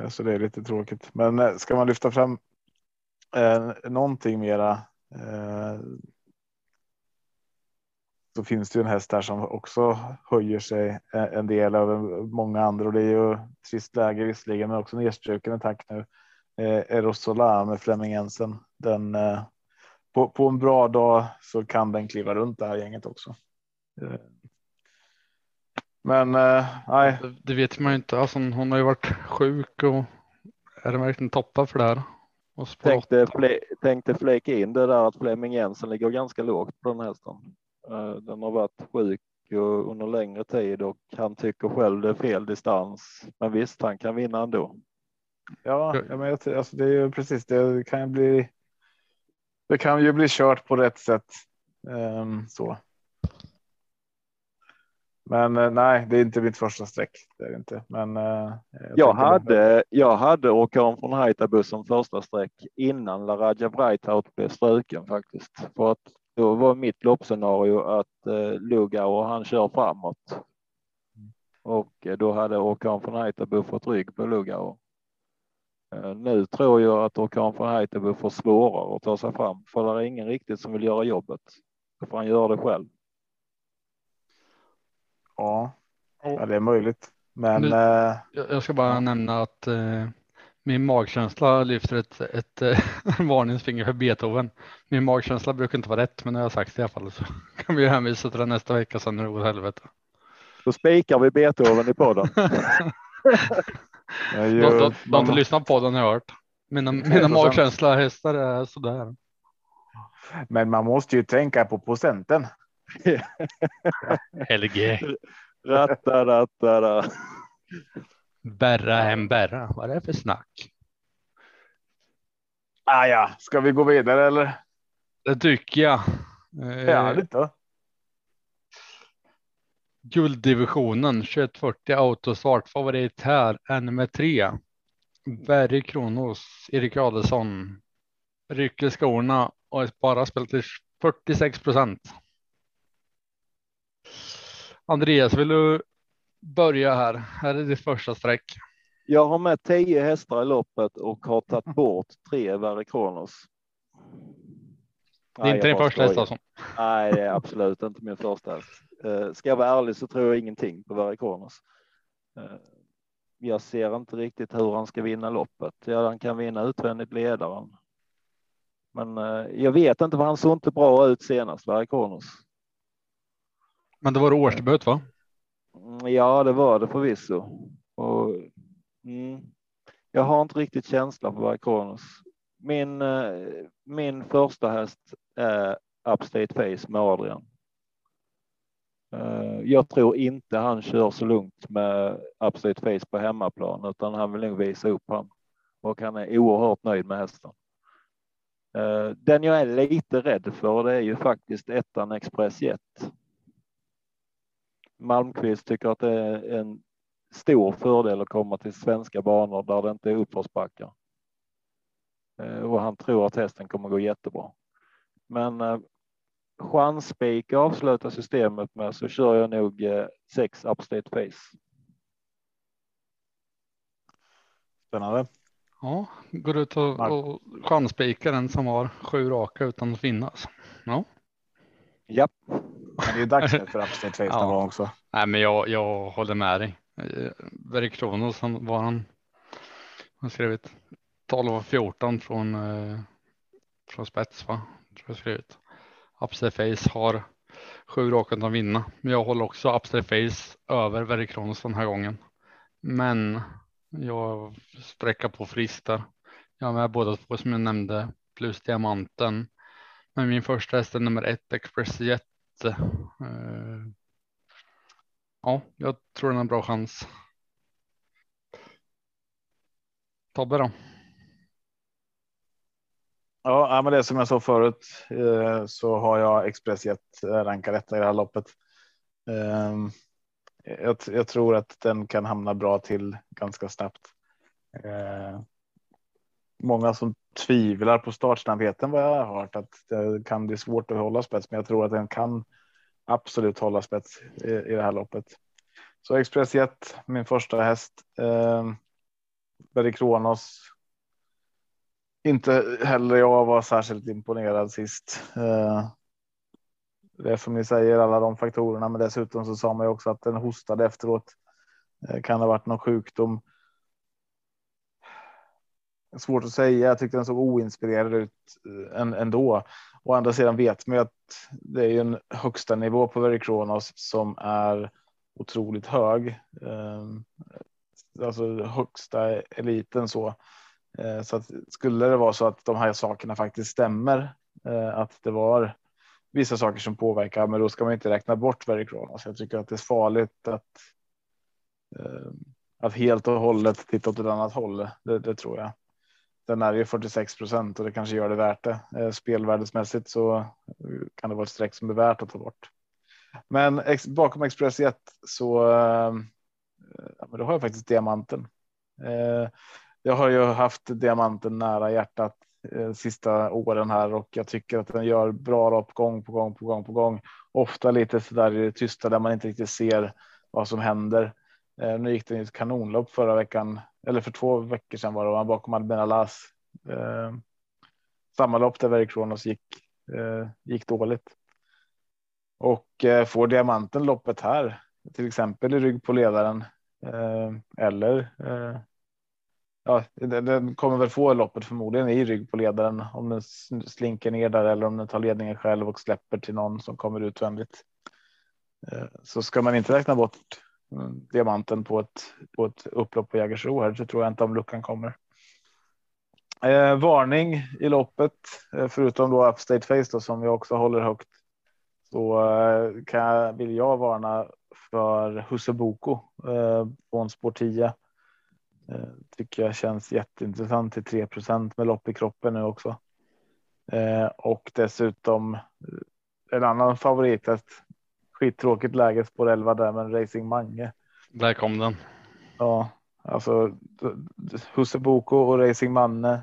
Eh, Så det är lite tråkigt. Men eh, ska man lyfta fram eh, någonting mera eh, så finns det ju en häst där som också höjer sig en del över många andra och det är ju trist läge visserligen men också nedstruken attack nu. Eh, Erosola med Flemming Jensen. Den eh, på, på en bra dag så kan den kliva runt det här gänget också. Eh, Men eh, nej, Det, det vet man ju inte. Alltså, hon har ju varit sjuk och är det verkligen toppar för det här? Och Tänkte, fle, tänkte flika in det där att Flemming Jensen ligger ganska lågt på den hästen. Eh, Den har varit sjuk och under längre tid och han tycker själv det är fel distans. Men visst, han kan vinna ändå. ja, ja men jag, alltså det är ju precis det kan ju bli. Det kan ju bli kört på rätt sätt. Ehm, så. Men eh, nej, det är inte mitt första streck. Det är det inte. Men eh, jag, Jag hade, jag hade åkaren från Haitabu som första streck innan Laraja Breithout blev struken faktiskt. För att då var mitt loppscenario att eh, Lugauer han kör framåt. Och då hade åkaren från Haitabu fått rygg på Lugauer. Eh, nu tror jag att åkaren från Haitabu får svårare att ta sig fram för det är ingen riktigt som vill göra jobbet. Då får han göra det själv. Ja, ja, det är möjligt. Men Nu- eh, Jag jag ska bara nämna att eh, min magkänsla lyfter ett, ett eh, [LAUGHS] varningsfinger för Beethoven. Min magkänsla brukar inte vara rätt, men när jag har sagt det i alla fall så [LAUGHS] kan vi hänvisa till det nästa vecka sen när det går åt helvete. Då spikar vi Beethoven i podden. [LAUGHS] jag De, de, de har inte lyssnat på den har jag hört. Mina, mina 100%. magkänsla hästar är sådär. men man måste ju tänka på procenten. LG. [LAUGHS] Rattadattada. Berra hem berra. Vad är det för snack? Ah, ja, ska vi gå vidare eller? Det tycker jag. Eh, Härligt då. Gulddivisionen 2140 autostart favorit här är nummer tre. Berg Kronos, Erik Adelsson. Rycker skorna och är bara spelat till 46 procent. Andreas, vill du börja här? Här är ditt första streck. Jag har med tio hästar i loppet och har tagit bort tre Verre Kronos. Det är inte din första häst alltså? Nej, det är absolut inte min första häst. Eh, Ska jag vara ärlig så tror jag ingenting på Verre Kronos. Eh, Jag ser inte riktigt hur han ska vinna loppet. Ja, han kan vinna utvändigt ledaren. Men eh, jag vet inte vad han såg inte bra ut senast, Verre Kronos. Men det var årsdebut va? Mm, Ja, det var det förvisso. Och, mm, jag har inte riktigt känsla för Verre Kronos min, eh, min första häst är Upstate Face med Adrian. Eh, jag tror inte han kör så lugnt med Upstate Face på hemmaplan, utan han vill nog visa upp han och han är oerhört nöjd med hästen. Eh, den jag är lite rädd för det är ju faktiskt ettan Express Jet. Malmqvist tycker att det är en stor fördel att komma till svenska banor där det inte är uppförsbackar. Och han tror att hästen kommer gå jättebra. Men chansspik avslutar systemet med så kör jag nog sex Upstate Face. Spännande. Ja, går ut och, och chansspikar den som har sju raka utan att finnas. Ja. Ja. Men det är dags för Upstate Face [LAUGHS] ja. också. Nej, men jag, jag håller med dig. Berg Kronos, han var han. Han skrivit 12 och 14 från eh, från spets va? Tror jag skrivit. Upstate Face har sju raka att vinna, men jag håller också Upstate Face över Verikronos den här gången. Men jag sträcker på fristar. Jag har med båda två som jag nämnde plus diamanten. Men min första häst är nummer ett Express Jet. Eh, ja, jag tror den har en bra chans. Tobbe då? Ja, men det är som jag sa förut eh, så har jag Expressjet eh, rankar detta etta i det här loppet. Ehm, jag, jag, tror att den kan hamna bra till ganska snabbt. Eh, många som tvivlar på startsnabbheten vad jag har hört att det kan bli svårt att hålla spets, men jag tror att den kan absolut hålla spets i, i det här loppet. Så Expressjet, min första häst. Eh, Berry Kronos. Inte heller jag var särskilt imponerad sist. Eh, det är som ni säger, alla de faktorerna, men dessutom så sa man ju också att den hostade efteråt. Eh, kan ha varit någon sjukdom. Svårt att säga. Jag tyckte den såg oinspirerad ut eh, ändå. Å andra sidan vet man ju att det är ju en högsta nivå på Very Kronos som är otroligt hög. Alltså högsta eliten så. Eh, så att skulle det vara så att de här sakerna faktiskt stämmer, eh, att det var vissa saker som påverkar, men då ska man inte räkna bort Verikronos. Jag tycker att det är farligt att eh, att helt och hållet titta åt ett annat håll. Det, det tror jag. Den är ju 46 procent och det kanske gör det värt det. Spelvärdesmässigt så kan det vara ett streck som är värt att ta bort. Men ex, bakom Express 1 så ja, men då har jag faktiskt diamanten. Jag har ju haft diamanten nära hjärtat eh, sista åren här och jag tycker att den gör bra lopp gång på gång på gång på gång. Ofta lite så där i det tysta där man inte riktigt ser vad som händer. Eh, nu gick den ju ett kanonlopp förra veckan, eller för två veckor sedan var det, var bakom Albin Alas. Eh, samma lopp där Very Kronos gick, eh, gick dåligt. Och eh, får diamanten loppet här, till exempel i rygg på ledaren. Eh, eller eh, ja, den kommer väl få loppet förmodligen i rygg på ledaren om den slinker ner där eller om den tar ledningen själv och släpper till någon som kommer utvändigt. Eh, så ska man inte räkna bort mm, diamanten på ett, på ett upplopp på Jägersro här så tror jag inte om luckan kommer. Eh, varning i loppet, eh, förutom då upstate face då, som jag också håller högt. Så eh, kan jag, vill jag varna för Huseboko eh, på en spår 10. Eh, tycker jag känns jätteintressant till 3% med lopp i kroppen nu också. Eh, och dessutom en annan favorit skittråkigt läge spår 11 där, men Racing Mange. Där kom den. Ja, alltså Husse Boko och Racing Manne,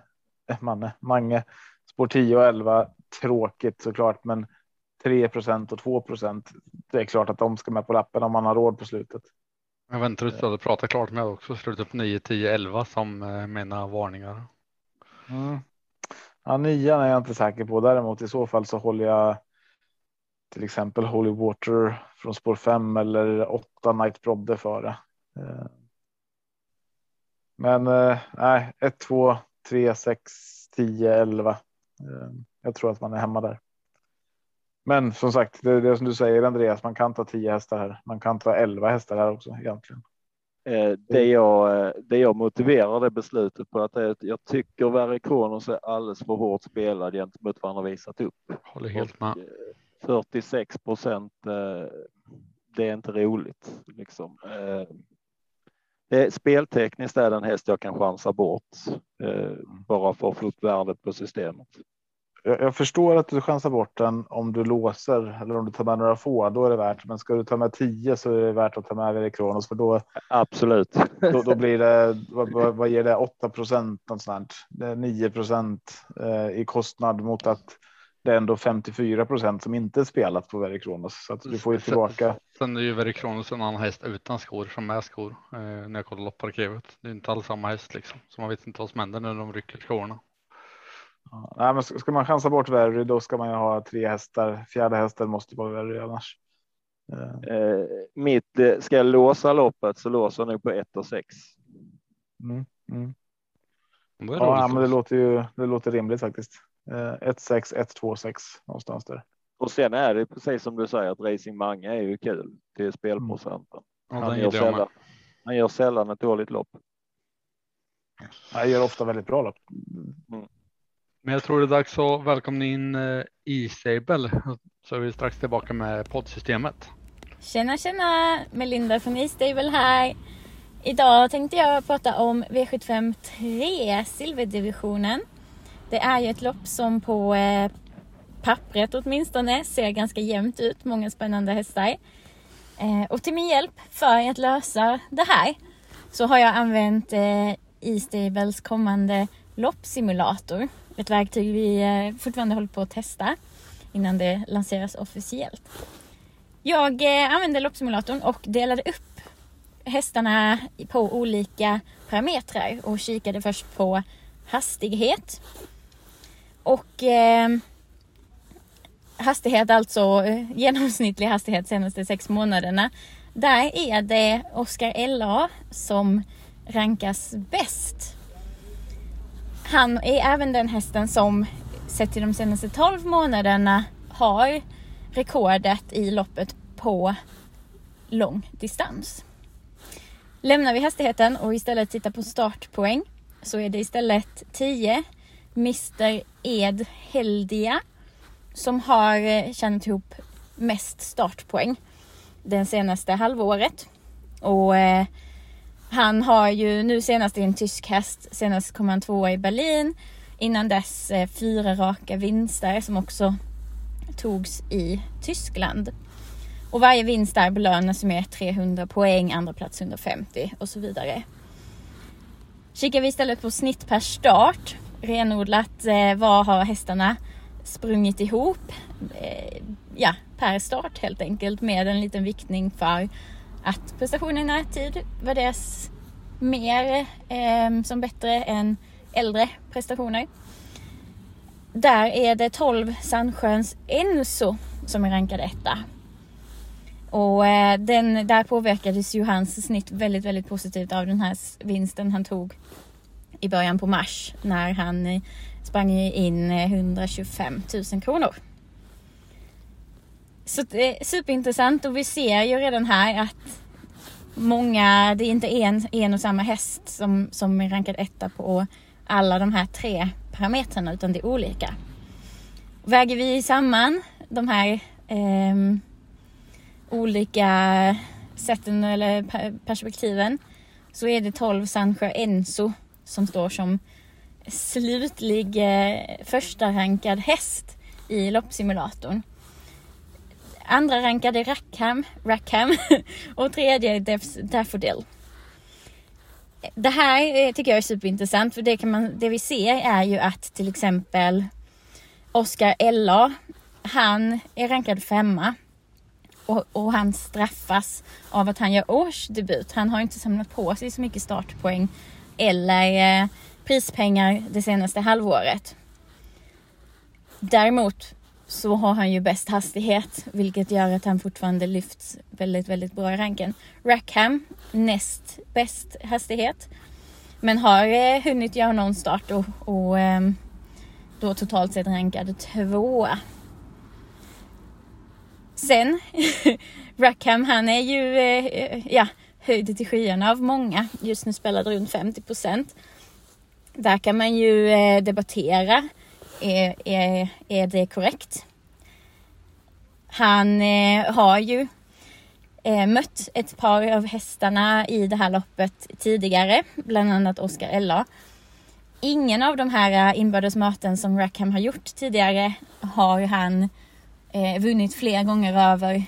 äh, Manne, Mange, spår 10 och 11. Tråkigt såklart, men 3% och 2% Det är klart att de ska med på lappen om man har råd på slutet. Jag väntar tills du hade pratat klart med också. Slutet upp 9, 10, 11 som eh, mina varningar. Mm. Ja, nian är jag inte säker på. Däremot i så fall så håller jag till exempel Holy Water från spår 5 eller 8 Night Brodde före. Eh. Men eh, nej, 1, 2, 3, 6, 10, 11. Jag tror att man är hemma där. Men som sagt, det är det som du säger Andreas, man kan ta 10 hästar här. Man kan ta 11 hästar här också egentligen. Eh, det, jag, eh, det jag motiverar det beslutet på att jag tycker Verre Kronos är alldeles för hårt spelad gentemot vad han har visat upp. Håller helt med. 46 procent, det är inte roligt. Liksom. Det, speltekniskt är det en häst jag kan chansa bort bara för att få upp värdet på systemet jag, jag, förstår att du chansar bort den om du låser eller om du tar med några få. Då är det värt. Men ska du ta med tio så är det värt att ta med Erik Kronos för då. Absolut. Då, då blir det. Vad, vad, ger det? 8 procent någonstans. Det är 9 procent eh, i kostnad mot att det är ändå 54 procent som inte spelat på Very Kronos så att du får ju tillbaka. Sen är ju Very Kronos en annan häst utan skor som med skor eh, när jag kollar lopparkivet. Det är inte alls samma häst liksom så man vet inte vad som händer när de rycker skorna. Ja, nej, men ska man chansa bort Verry då ska man ju ha tre hästar. Fjärde hästen måste vara Verry annars. Eh, mitt, eh, ska jag låsa loppet så låser jag nog på 1 och 6. Mm, mm. Ja, men det låter ju det låter rimligt faktiskt. 1 6 1 2 6 någonstans där. Och sen är det precis som du säger att Racing Mange är ju kul till spelprocenten. Mm. Han, gör sällan, han gör sällan ett dåligt lopp. Han gör ofta väldigt bra lopp. Mm. Men jag tror det är dags att välkomna in eh, E-Stable så är vi strax tillbaka med poddsystemet. Tjena tjena! Melinda från E-Stable här. Idag tänkte jag prata om V75 3, silverdivisionen. Det är ju ett lopp som på eh, pappret åtminstone ser ganska jämnt ut, många spännande hästar. Eh, och till min hjälp för att lösa det här så har jag använt eh, E-Stables kommande loppsimulator ett verktyg vi eh, fortfarande håller på att testa innan det lanseras officiellt. Jag eh, använde loppsimulatorn och delade upp hästarna på olika parametrar och kikade först på hastighet. Och eh, hastighet, alltså eh, genomsnittlig hastighet senaste sex månaderna. Där är det Oscar LA som rankas bäst han är även den hästen som sett till de senaste 12 månaderna har rekordet i loppet på lång distans. Lämnar vi hastigheten och istället tittar på startpoäng så är det istället 10 Mr Ed Heldia som har eh, tjänat ihop mest startpoäng det senaste halvåret. Och eh, han har ju nu senast i en tysk häst, senast kom han tvåa i Berlin. Innan dess eh, fyra raka vinster som också togs i Tyskland. Och varje vinst där belönas med 300 poäng, andra plats 150 och så vidare. Kikar vi istället på snitt per start, renodlat eh, vad har hästarna sprungit ihop? Eh, ja, per start helt enkelt med en liten viktning för att prestationen i närtid värderas mer eh, som bättre än äldre prestationer. Där är det 12 Sandsjöns Enso som är rankad etta. Och eh, den, där påverkades ju hans snitt väldigt, väldigt positivt av den här vinsten han tog i början på mars när han eh, sprang in eh, 125 000 kronor. Så det är superintressant och vi ser ju redan här att många, det är inte en, en och samma häst som, som är rankad etta på alla de här tre parametrarna utan det är olika. Väger vi samman de här eh, olika sätten eller perspektiven så är det 12 Sandsjö Enso som står som slutlig eh, första rankad häst i loppsimulatorn. Andra rankade Rackham, Rackham [LAUGHS] och tredje Daffodil. Det här eh, tycker jag är superintressant för det, kan man, det vi ser är ju att till exempel Oscar Ella, han är rankad femma och, och, han straffas av att han gör årsdebut. Han har inte samlat på sig så mycket startpoäng eller eh, prispengar det senaste halvåret. Däremot så har han ju bäst hastighet vilket gör att han fortfarande lyfts väldigt, väldigt bra i ranken. Rackham näst bäst hastighet men har eh, hunnit göra någon start och, och eh, då totalt sett rankad tvåa. Sen, [LAUGHS] Rackham han är ju, eh, ja, höjd till skyarna av många. Just nu spelar det runt 50 procent. Där kan man ju eh, debattera. Är, är, är det korrekt? Han eh, har ju eh, mött ett par av hästarna i det här loppet tidigare, bland annat Oscar Ella. Ingen av de här eh, inbördes möten som Rackham har gjort tidigare har han eh, vunnit fler gånger över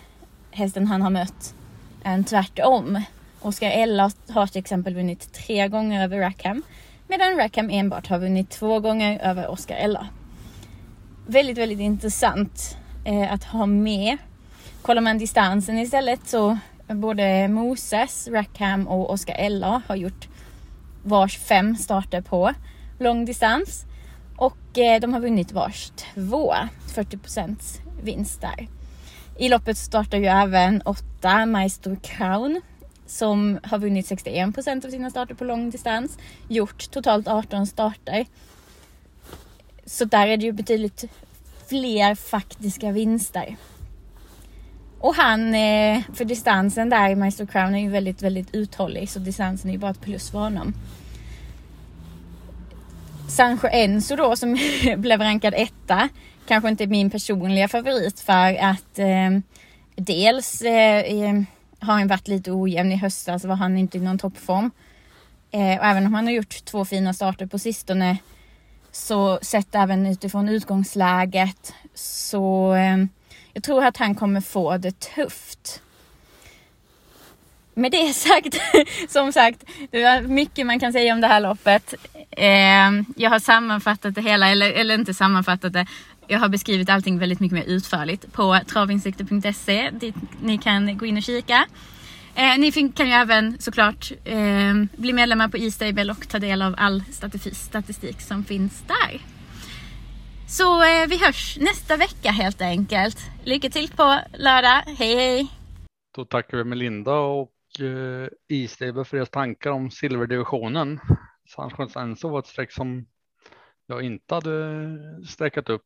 hästen han har mött än tvärtom. Oscar Ella har till exempel vunnit tre gånger över Rackham medan Rackham enbart har vunnit två gånger över Oscar Ella. Väldigt, väldigt intressant eh, att ha med. Kollar man distansen istället så både Moses, Rackham och Oscar Ella har gjort vars fem starter på långdistans och eh, de har vunnit vars två, 40 vinst där. I loppet startar ju även åtta Maestro Crown som har vunnit 61% av sina starter på långdistans, gjort totalt 18 starter. Så där är det ju betydligt fler faktiska vinster. Och han, eh, för distansen där i Maestro Crown är ju väldigt, väldigt uthållig så distansen är ju bara ett plus för honom. Sancho Enzo då som [LAUGHS] blev rankad etta kanske inte min personliga favorit för att eh, dels eh, har han varit lite ojämn i höstas var han inte i någon toppform. Eh, och även om han har gjort två fina starter på sistone så sett även utifrån utgångsläget så eh, jag tror att han kommer få det tufft. Med det [LAUGHS] sagt, som sagt, det är mycket man kan säga om det här loppet. Eh, jag har sammanfattat det hela, eller, eller inte sammanfattat det, jag har beskrivit allting väldigt mycket mer utförligt på travinsikter.se dit ni kan gå in och kika. Eh, ni kan ju även såklart eh, bli medlemmar på E-stable och ta del av all statistik som finns där. Så eh, vi hörs nästa vecka helt enkelt. Lycka till på lördag. Hej hej! Då tackar vi Melinda och eh, E-stable för deras tankar om silverdivisionen. Sanchons Enso var ett streck som jag inte hade sträckat upp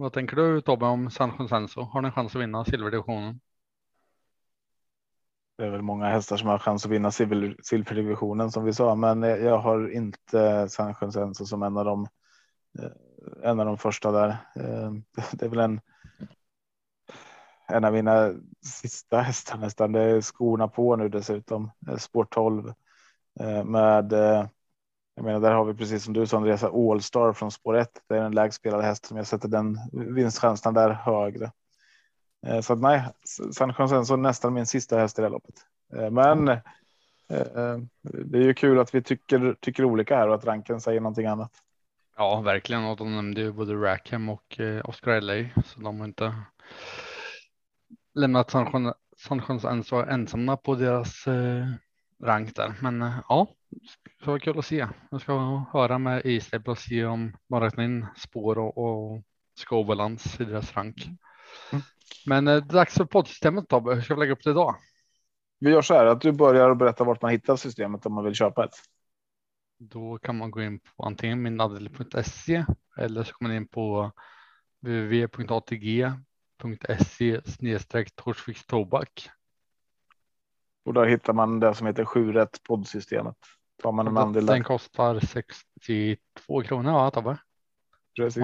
vad tänker du Tobbe om San Consenso? Har ni en chans att vinna silverdivisionen? Det är väl många hästar som har chans att vinna silverdivisionen som vi sa, men jag har inte San Senso som en av de eh, en av de första där. Eh, [LAUGHS] det är väl en. En av mina sista hästar nästan. Det är skorna på nu dessutom. Eh, spår 12 med jag menar, där har vi precis som du sa Andreas Allstar från spår 1. Det är en spelade häst som jag sätter den vinstchansen där högre. Eh, så att nej, San Consenso nästan min sista häst i det loppet. Eh, men eh, det är ju kul att vi tycker, tycker olika här och att ranken säger någonting annat. Ja, verkligen. Och de nämnde ju både Rackham och Oscar LA, så de har inte lämnat San Consenso ensamma på deras rank där. Men ja, det var kul att se. Jag ska höra med Isleip och se om man räknar in spår och, och skåbalans i deras rank. Mm. Men eh, dags för poddsystemet Tobbe. Hur ska vi lägga upp det idag? Vi gör så här att du börjar berätta vart man hittar systemet om man vill köpa ett. Då kan man gå in på antingen minadel.se eller så kommer man in på www.atg.se snedstreck Torsviks tobak. Och där hittar man det som heter 7 rätt poddsystemet. Tar man en andel Den kostar 62 kronor ja Tobbe. Precis.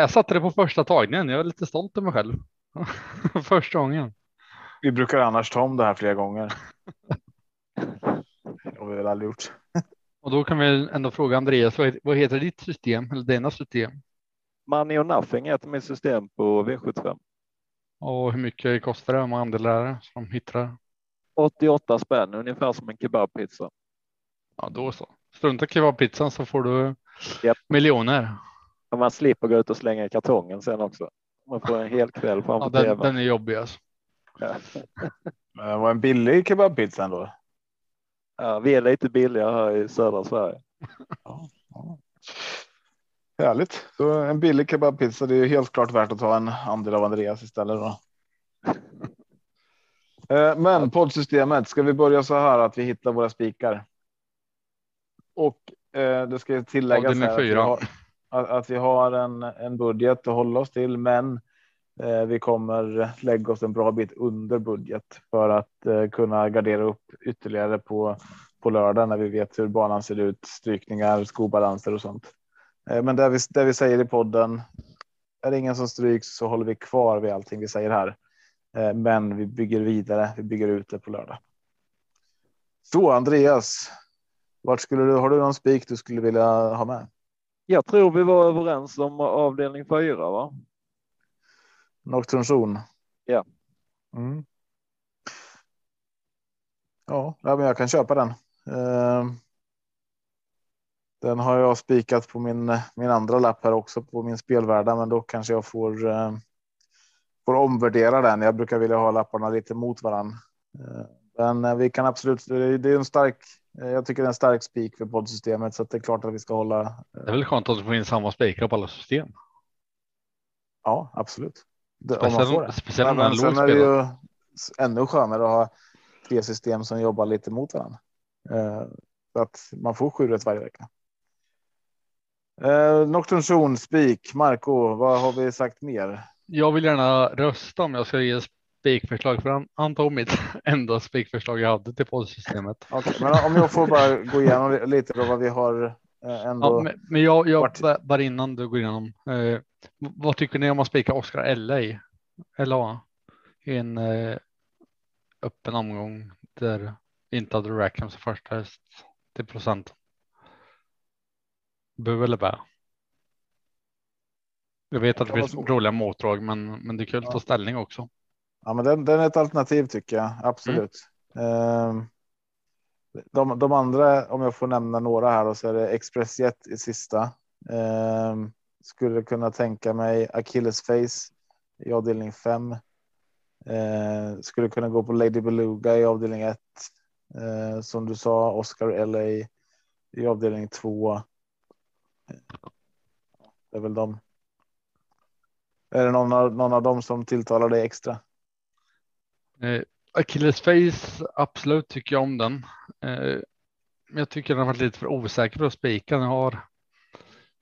Jag satte det på första tagningen. Jag är lite stolt över mig själv. [LAUGHS] första gången. Vi brukar annars ta om det här flera gånger. det har vi väl aldrig gjort. Och då kan vi ändå fråga Andreas, vad heter ditt system eller dina system? Money or nothing heter mitt system på V75. Och hur mycket kostar det om andelar som hittar? 88 spänn, ungefär som en kebabpizza. Ja, då så. Strunta kebabpizzan så får du yep. miljoner. Och man slipper gå ut och slänga i kartongen sen också. Man får en hel kväll framför ja, den, den är jobbig alltså. Ja. Det var en billig kebabpizza ändå. Ja, vi är lite billigare här i södra Sverige. Ja, ja. Härligt. Så en billig kebabpizza. Det är helt klart värt att ta en andel av Andreas istället. Då. [LAUGHS] Eh, men poddsystemet, ska vi börja så här att vi hittar våra spikar? Och eh, det ska tilläggas vi, har, att vi har en, en budget att hålla oss till, men Eh, vi kommer lägga oss en bra bit under budget för att eh, kunna gardera upp ytterligare på på lördag när vi vet hur banan ser ut, strykningar, skobalanser och sånt. Eh, men det vi, det vi säger i podden. Är det ingen som stryks så håller vi kvar vid allting vi säger här. Eh, men vi bygger vidare. Vi bygger ut det på lördag. Så Andreas, vart skulle du? Har du någon spik du skulle vilja ha med? Jag tror vi var överens om avdelning fyra, va? Nocturnzon. Ja. Mm. Ja, men jag kan köpa den. Ehm, den har jag spikat på min, min andra lapp här också på min spelvärda, men då kanske jag får, ehm, får omvärdera den. Jag brukar vilja ha lapparna lite mot varann. Ehm, men eh, vi kan absolut. Det är en stark. Eh, jag tycker det är en stark spik för poddsystemet så att det är klart att vi ska hålla. Eh, det är väl skönt att får in samma spikar på alla system. Ja, absolut. Speciellt, speciellt om man sen är det ju ännu skönare att ha tre system som jobbar lite mot varandra. Eh, att man får sju rätt varje vecka. Eh, Nocturne spik. Marco, vad har vi sagt mer? Jag vill gärna rösta om jag ska ge spikförslag för han, han tog mitt [LAUGHS] enda spikförslag jag hade till poddsystemet. Okay, men om jag får bara gå igenom lite då vad vi har eh, ändå. Ja, men, men jag, jag bara innan du går igenom. Eh, vad tycker ni om att spika Oscar LA? LA i en eh, öppen omgång där inte hade Rackham som första häst till procent. Bu eller bä? Jag vet att det finns roliga motdrag, men, men det är kul att ta ställning också. Ja, men den, den är ett alternativ tycker jag absolut. Mm. De, de, andra, om jag får nämna några här, då, så är det Expressjet i sista. Ehm, skulle kunna tänka mig Achilles face i avdelning 5. Ehm, skulle kunna gå på Lady Beluga i avdelning 1. Som du sa, Oscar LA i avdelning 2. Det är väl de. Är det någon av, någon av dem som tilltalar dig extra? Eh, Achilles face, absolut tycker jag om den. Eh, jag tycker den har varit lite för osäker för att spika. Den har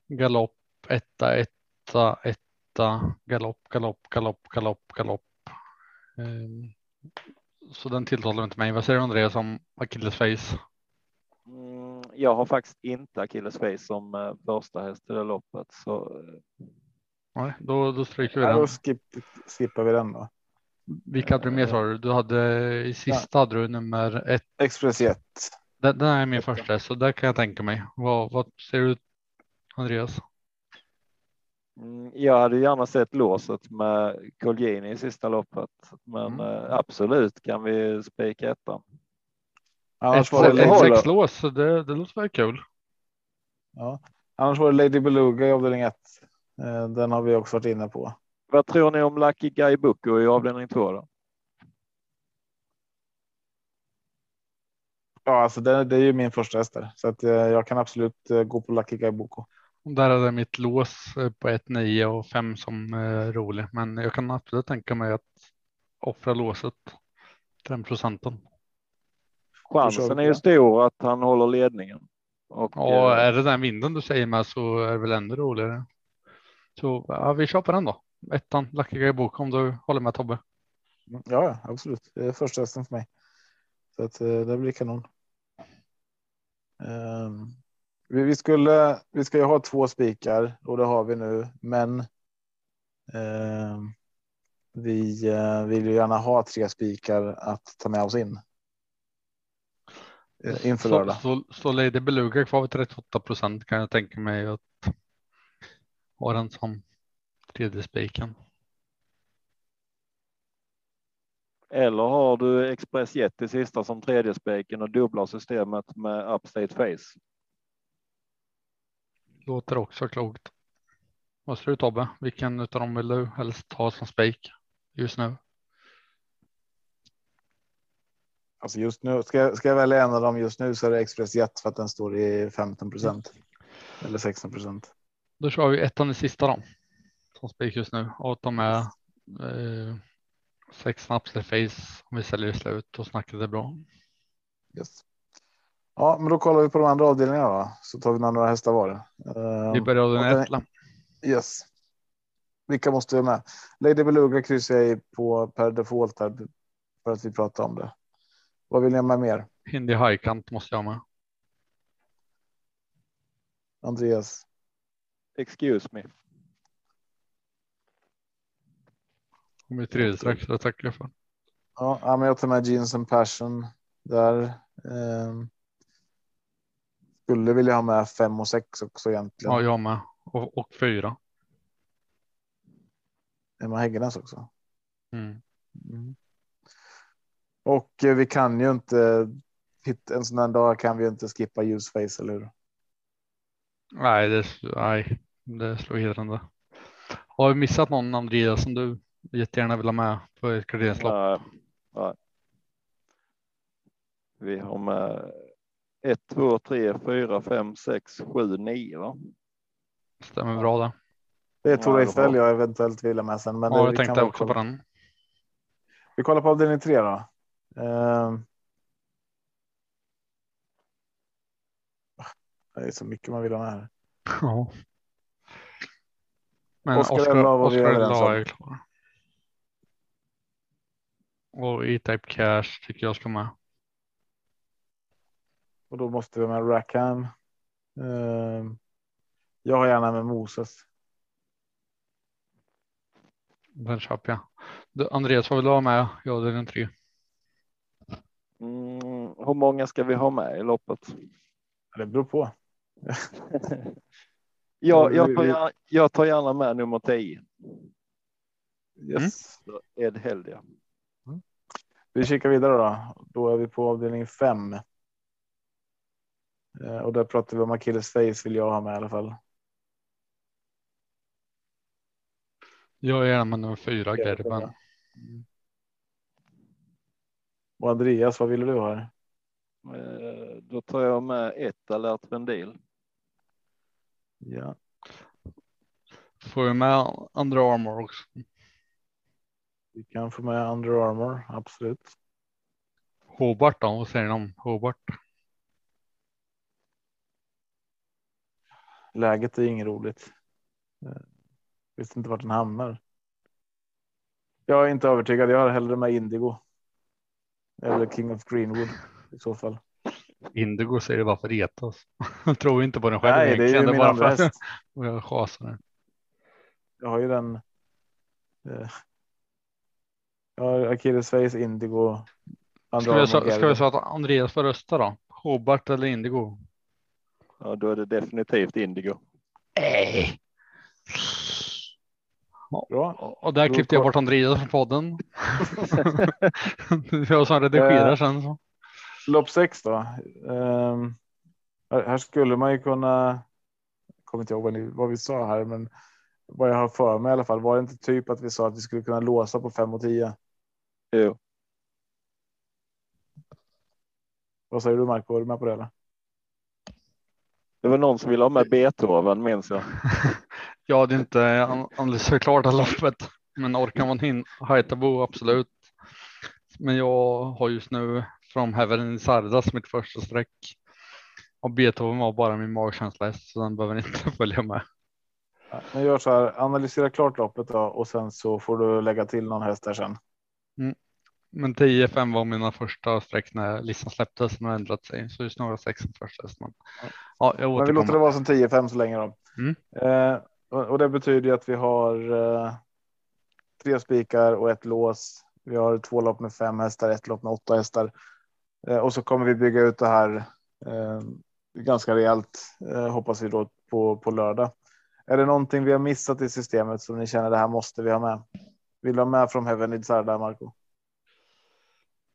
galopp, etta, etta, etta, galopp, galopp, galopp, galopp, galopp. Eh, så den tilltalar inte mig. Vad säger du Andreas om Achilles face? Mm, jag har faktiskt inte Achilles face som eh, första häst i det loppet. Så... Eh. Nej, då, då stryker vi den. Då skip, skippar vi den då. Vilka hade du mer sa du? Du hade i sista ja. hade du nummer ett. Express 1. Den, den är min första så där kan jag tänka mig. Vad, vad ser du Andreas? Mm, jag hade gärna sett låset med Colgjini i sista loppet, men mm. Eh, absolut kan vi spika ettan. Annars var det ett sex lås, så det, det låter väl kul. Ja, annars var det Lady Beluga i avdelning 1. Eh, den har vi också varit inne på. Vad tror ni om Lucky Guy Bucco i avdelning två då? Ja, alltså det, det är ju min första häst där, så att eh, jag kan absolut eh, gå på Lucky Guy Bucco. Där är det mitt lås eh, på 1, 9 och 5 som är rolig, men jag kan absolut tänka mig att offra låset den procenten. Chansen är ju stor att han håller ledningen. Och, ja, är det den vinden du säger med så är det väl ännu roligare. Så ja, vi kör på den då ettan, Lucky Guy Bok om du håller med Tobbe. Ja, absolut. Det är första hästen för mig. Så att eh, det blir kanon. Um, vi, vi, skulle, vi ska ju ha två spikar och det har vi nu, men um, vi uh, vill ju gärna ha tre spikar att ta med oss in. Uh, inför lördag. Så, så, så Lady Beluga kvar vid 38 procent kan jag tänka mig att ha den som tredje spiken. Eller har du Express Jet i sista som tredje spiken och dubblar systemet med Upstate Face? Låter också klokt. Vad säger du Tobbe? Vilken av dem vill du helst ha som spik just nu? Alltså just nu ska jag, ska jag välja en av dem just nu så är det Express Jet för att den står i 15 procent eller 16 procent. Då kör vi ettan i sista då som spik just nu och att de är eh, sex snaps eller face om vi säljer slut och snacket är bra. Yes. Ja, men då kollar vi på de andra avdelningarna så tar vi några hästar var. Uh, vi börjar avdelning ett. Yes. Vilka måste vi med? Lady Beluga kryssar jag i på per default här för att vi pratar om det. Vad vill ni ha med mer? Hindi Highkant måste jag med. Andreas? Excuse me. Om i tredje strax, det tackar jag för. Ja, men jag tar med Jeans and Passion där. Ehm, skulle vilja ha med fem och sex också egentligen. Ja, jag med. Och, och fyra. Emma Häggenäs också. Mm. Mm. Och eh, vi kan ju inte en sån här dag kan vi inte skippa Useface, eller hur? Nej, det, nej, det slår hedrande. Har vi missat någon Andreas som du jättegärna vill ha med på ett garderingslopp? Vi har med 1, 2, 3, 4, 5, 6, 7, 9 va? Stämmer bra det. Det är Ja, Tor det Eiffel var- jag eventuellt vill ha med sen. Men Ja, det, jag tänkte också på kolla. den. Vi kollar på avdelning tre då. Ehm. Det är så mycket man vill ha med här. Ja. Men överens Ella om. är klar. Och E-Type Cash tycker jag ska med. Och då måste vi med Rackham. Ehm. Jag har gärna med Moses. Den köper jag. Andreas, vad vill du ha med? Ja, det är den tre. Mm, hur många ska vi ha med i loppet? Det beror på. [LAUGHS] Ja, jag, tar gärna, jag tar gärna med nummer 10. Yes. Ed Heldia. Vi kikar vidare då. Då är vi på avdelning fem. Eh, Och där pratar vi om Achilles face vill jag ha med i alla fall. Jag är gärna med nummer fyra, Gerben. Och Andreas, vad vill du ha? Eh, Då tar jag med ett alert vendil. Ja, Får vi med andra armor också? Vi kan få med Under Armour, absolut. Hobart då? Vad säger ni om Hobart? Läget är inget roligt. Eh, Visste inte vart den hamnar. Jag är inte övertygad. Jag har hellre med Indigo. Eller King of Greenwood i så fall. Indigo säger det bara för att retas. Jag tror inte på den själv Nej, det är ju egentligen. min andra häst. Jag. Jag har ju den. Eh, jag har Achilles face, Indigo. Ska vi, ska så att Andreas får rösta då? Hobart eller Indigo? Ja, då är det definitivt Indigo. Nej. Bra. Och där Då klippte jag bort Andreas från podden. [LAUGHS] jag som redigerar Eh, sen. Så. Lopp sex då. Ehm, här skulle man ju kunna. Kommer inte ihåg vad, ni, vad vi sa här, men vad jag har för mig i alla fall. Var det inte typ att vi sa att vi skulle kunna låsa på 5 och 10? Jo, Vad säger du Marco? Är du med på det? Eller? det var någon som ville ha med Beethoven minns jag. [LAUGHS] Ja, det är inte alldeles förklart det loppet, men orkar man hin Haitabo absolut. Men jag har just nu från Heaven in Sardas mitt första streck. Och Beethoven var bara min magkänsla så den behöver inte [LAUGHS] följa med. Men gör så här. Analysera klart loppet då och sen så får du lägga till någon häst där sen. Men 10-5 var mina första streck när listan släpptes. Har ändrat sig, så nu har jag 6 som första häst. Men, ja, jag Men vi låter det vara som 10-5 så länge då. Mm. Eh, och, och det betyder ju att vi har eh, tre spikar och ett lås. Vi har två lopp med fem hästar, ett lopp med åtta hästar. Eh, och så kommer vi bygga ut det här eh, ganska rejält, eh, hoppas vi då på, på lördag. Är det någonting vi har missat i systemet som ni känner det här måste vi ha med? Vill du ha med från Heaven i där Marco?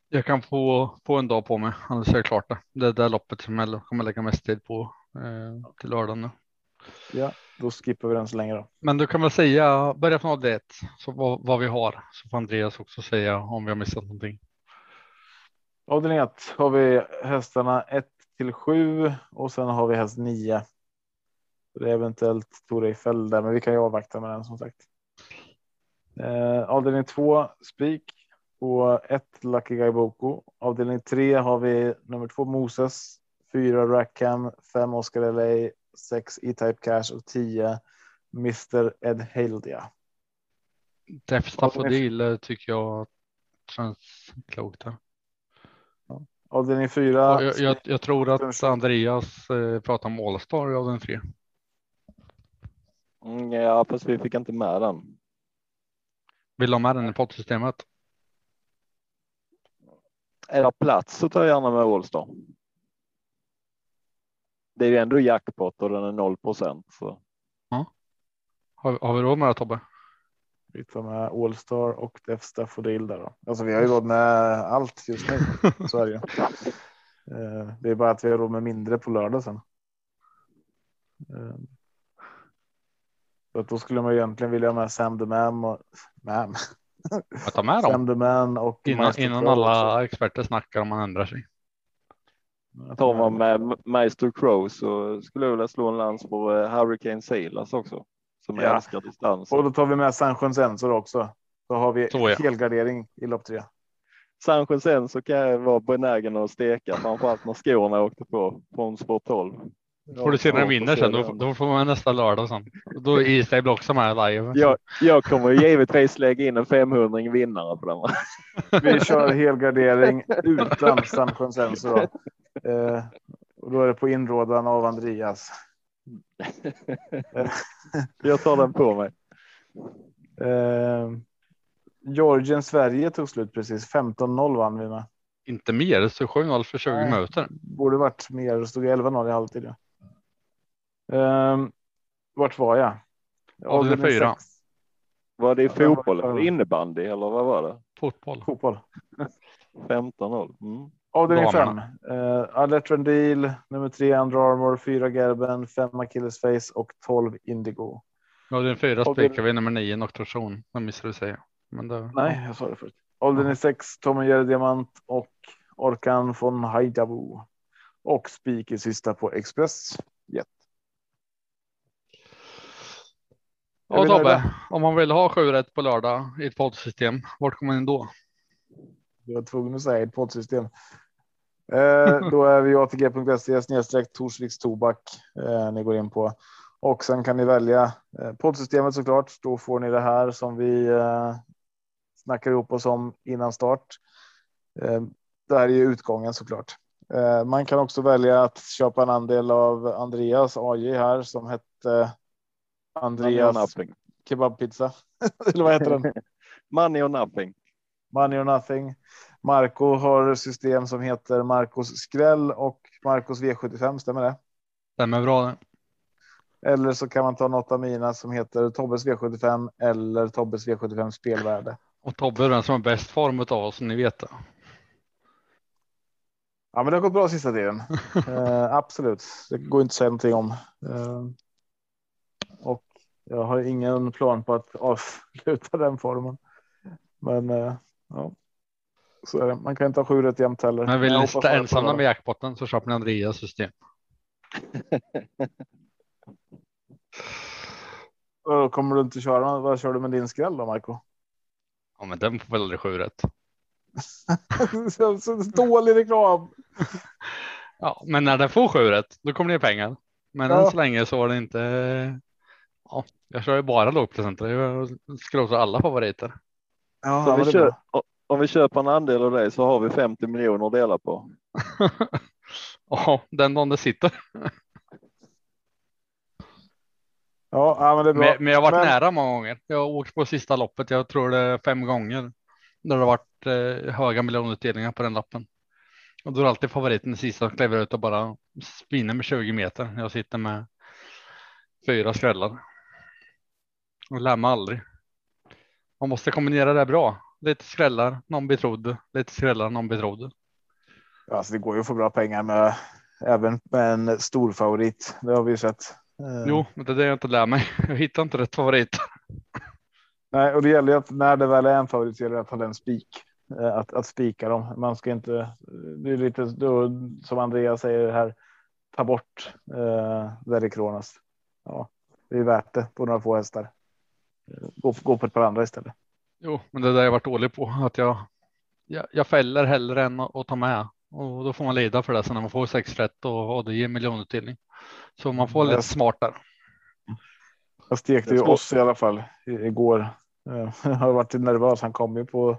Jag kan få, få en dag på mig, annars är jag klart det. Det är det loppet som jag kommer lägga mest tid på eh, till lördagen nu. Ja, då skippar vi den så länge då. Men du kan väl säga, börja från ett, så vad, vad vi har, så får Andreas också säga om vi har missat någonting. Avdelning 1 har vi hästarna 1 till 7 och sen har vi häst 9. Det är eventuellt Tor Eiffel där, men vi kan ju avvakta med den som sagt. Eh, avdelning 2 spik och 1 Lucky Guy Boko. Avdelning 3 har vi nummer 2 Moses, 4 Rackham, 5 Oscar LA, 6 E-Type Cash och 10 Mr Ed Haldia. Def Staffodil tycker jag känns klokt. Här. Avdelning fyra. Jag, jag, jag, tror att Andreas eh, pratar om Allstar i avdelning tre. Mm, ja, fast vi fick inte med den. Vill du ha med den i poddsystemet? Är det plats så tar jag gärna med Allstar. Det är ju ändå jackpot och den är 0 procent. Ja. Har, har vi råd med det Tobbe? Vi tar med Allstar och Def Staffodil där då. Alltså vi har ju råd med allt just nu. [LAUGHS] Så är det ju. Eh, det är bara att vi har råd med mindre på lördag sen. Så att då skulle man egentligen vilja ha med Sam the Man och. Jag tar med dem. Sam the Man och innan, innan alla experter snackar om man ändrar sig. Tar man med Meister Crow så skulle jag vilja slå en lans på eh, Hurricane Sailors också. Som ja. älskar distans. Och då tar vi med San Sensor också. Då har vi så, ja. helgardering i lopp tre. San Sensor kan jag vara benägen att steka, framförallt när skorna åkte på från sport 12. Får du se när den vinner sen, då, då, får man nästa lördag sen. Då är Istable också med live. Jag, jag kommer givetvis lägga in en 500 vinnare på den. Vi kör helgardering utan San Sensor. Eh, och då är det på inrådan av Andreas. [LAUGHS] jag tar den på mig. Eh, Georgien Sverige tog slut precis 15-0 vann vi med. Inte mer, det stod 7-0 för 20 Nej, minuter. Borde varit mer, det stod 11-0 i halvtid. Ja. Um, vart var jag? Avdelning fyra. Var det i fotboll eller innebandy eller vad var det? Fotboll. Fotboll. 15-0. Mm. Avdelning 5. Uh, Alet Deal, nummer 3 Under Armour, 4 Gerben, 5 Achilles Face och 12 Indigo. Avdelning 4 spikar vi nummer 9 Noktration. Det missade du säga. Men det... Nej, jag sa det förut. Avdelning 6 Tom och Jerry Diamant och Orkan von Haidabu. Och spik i sista på Express Jet. Ja Tobbe, om man vill ha sju rätt på lördag i ett poddsystem, vart kommer man in då? Jag var tvungen att säga ett poddsystem. Eh, då är vi atg.se snedstreck Torsviks tobak. Eh, ni går in på och sen kan ni välja eh, poddsystemet såklart. Då får ni det här som vi eh, snackar ihop oss om innan start. Eh, det här är ju utgången såklart. Eh, man kan också välja att köpa en andel av Andreas AJ här som hette Andreas kebabpizza. [LAUGHS] Eller vad heter den? [LAUGHS] Money or nothing. Money or nothing. Marco har system som heter Marcos skräll och Marcos V75. Stämmer det? Stämmer bra. Eller så kan man ta något av mina som heter Tobbes V75 eller Tobbes V75 spelvärde. Och Tobbe är den som har bäst form av oss, ni vet det. Ja, men det har gått bra sista tiden. uh, [LAUGHS] absolut. Det går inte att säga någonting om. Uh, och jag har ingen plan på att avsluta den formen. Men uh, ja, så är det. Man kan inte ha sju rätt jämt heller. Men vill ni sitta ensamma med jackpotten så köper ni Andreas system. [LAUGHS] Kommer du inte köra? Vad kör du med din skräll då, Marco? Ja, men den får väl aldrig sju rätt. så, [LAUGHS] så dålig reklam. [LAUGHS] Ja, men när den får sju rätt, då kommer det pengar. Men ja. än så länge så var det inte. Ja, jag kör ju bara lågprocentare. Jag skrotar alla favoriter. Ja, så vi kör, om vi köper en andel av det så har vi 50 miljoner att dela på. [LAUGHS] ja, den dagen det sitter. Ja, men det är bra. Men, men jag har varit men... nära många gånger. Jag har åkt på sista loppet. Jag tror det är fem gånger. Där det har varit eh, höga miljonutdelningar på den lappen. Och då är alltid favoriten i sista kliver ut och bara spinner med 20 meter. Jag sitter med fyra skrällar. Och lär mig aldrig. Man måste kombinera det bra. Lite skrällar, någon betrodd, lite skrällar, någon betrodd. Alltså det går ju att få bra pengar med även med en stor favorit. Det har vi sett. Eh, jo, men det är det jag inte lär mig. [LAUGHS] Jag hittar inte rätt favorit. Nej, och det gäller ju att när det väl är en favorit så gäller det att ha den spik. Eh, att, att spika dem. Man ska inte. Det är lite då, som Andreas säger här. Ta bort eh, Kronos. Ja, det är värt det på några få hästar. Gå, gå på ett par andra istället. Jo, men det är där jag varit dålig på att jag. Jag, jag fäller hellre än att ta med och då får man lida för det sen när man får sex rätt och, och det ger miljonutdelning. Så man får lite smart där. Jag stekte ju oss i alla fall igår Eh, [LAUGHS] Jag har varit nervös. Han kom ju på,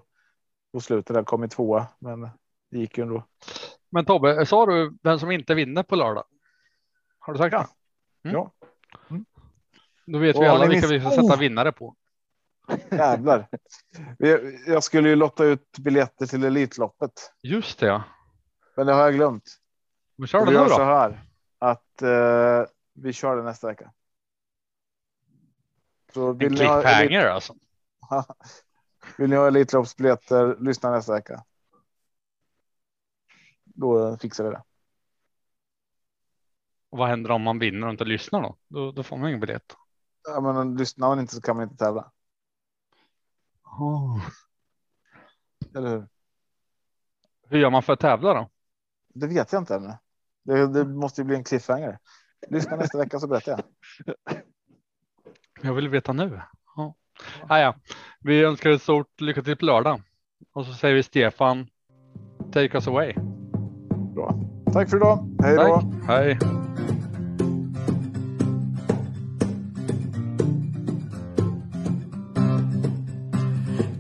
på slutet. Han kom i tvåa, men det gick ju ändå. Men Tobbe, sa du vem som inte vinner på lördag? Har du sagt Ja. det? Mm. Ja. Då vet Och vi alla vilka vi ska sätta Oh! vinnare på. [LAUGHS] Jävlar. Jag skulle ju lotta ut biljetter till Elitloppet, Just det, ja. men det har jag glömt. Vi kör det nu gör så då. här att eh, vi kör det nästa vecka. Så En vill ni, ha cliffhanger alltså. [LAUGHS] vill ni ha Elitloppsbiljetter, lyssna nästa vecka. Då fixar vi det. Och vad händer om man vinner och inte lyssnar då? Då, då får man ingen biljett. Ja, men lyssnar man inte så kan man inte tävla. Eller hur? Hur gör man för att tävla då? Det vet jag inte ännu. Det, det måste ju bli en cliffhanger. Lyssna nästa vecka så berättar jag. Jag vill veta nu. Ja. Ah, ja. Vi önskar ett stort lycka till på lördag. Och så säger vi Stefan, take us away. Bra. Tack för idag. Hej då. Tack. Hej.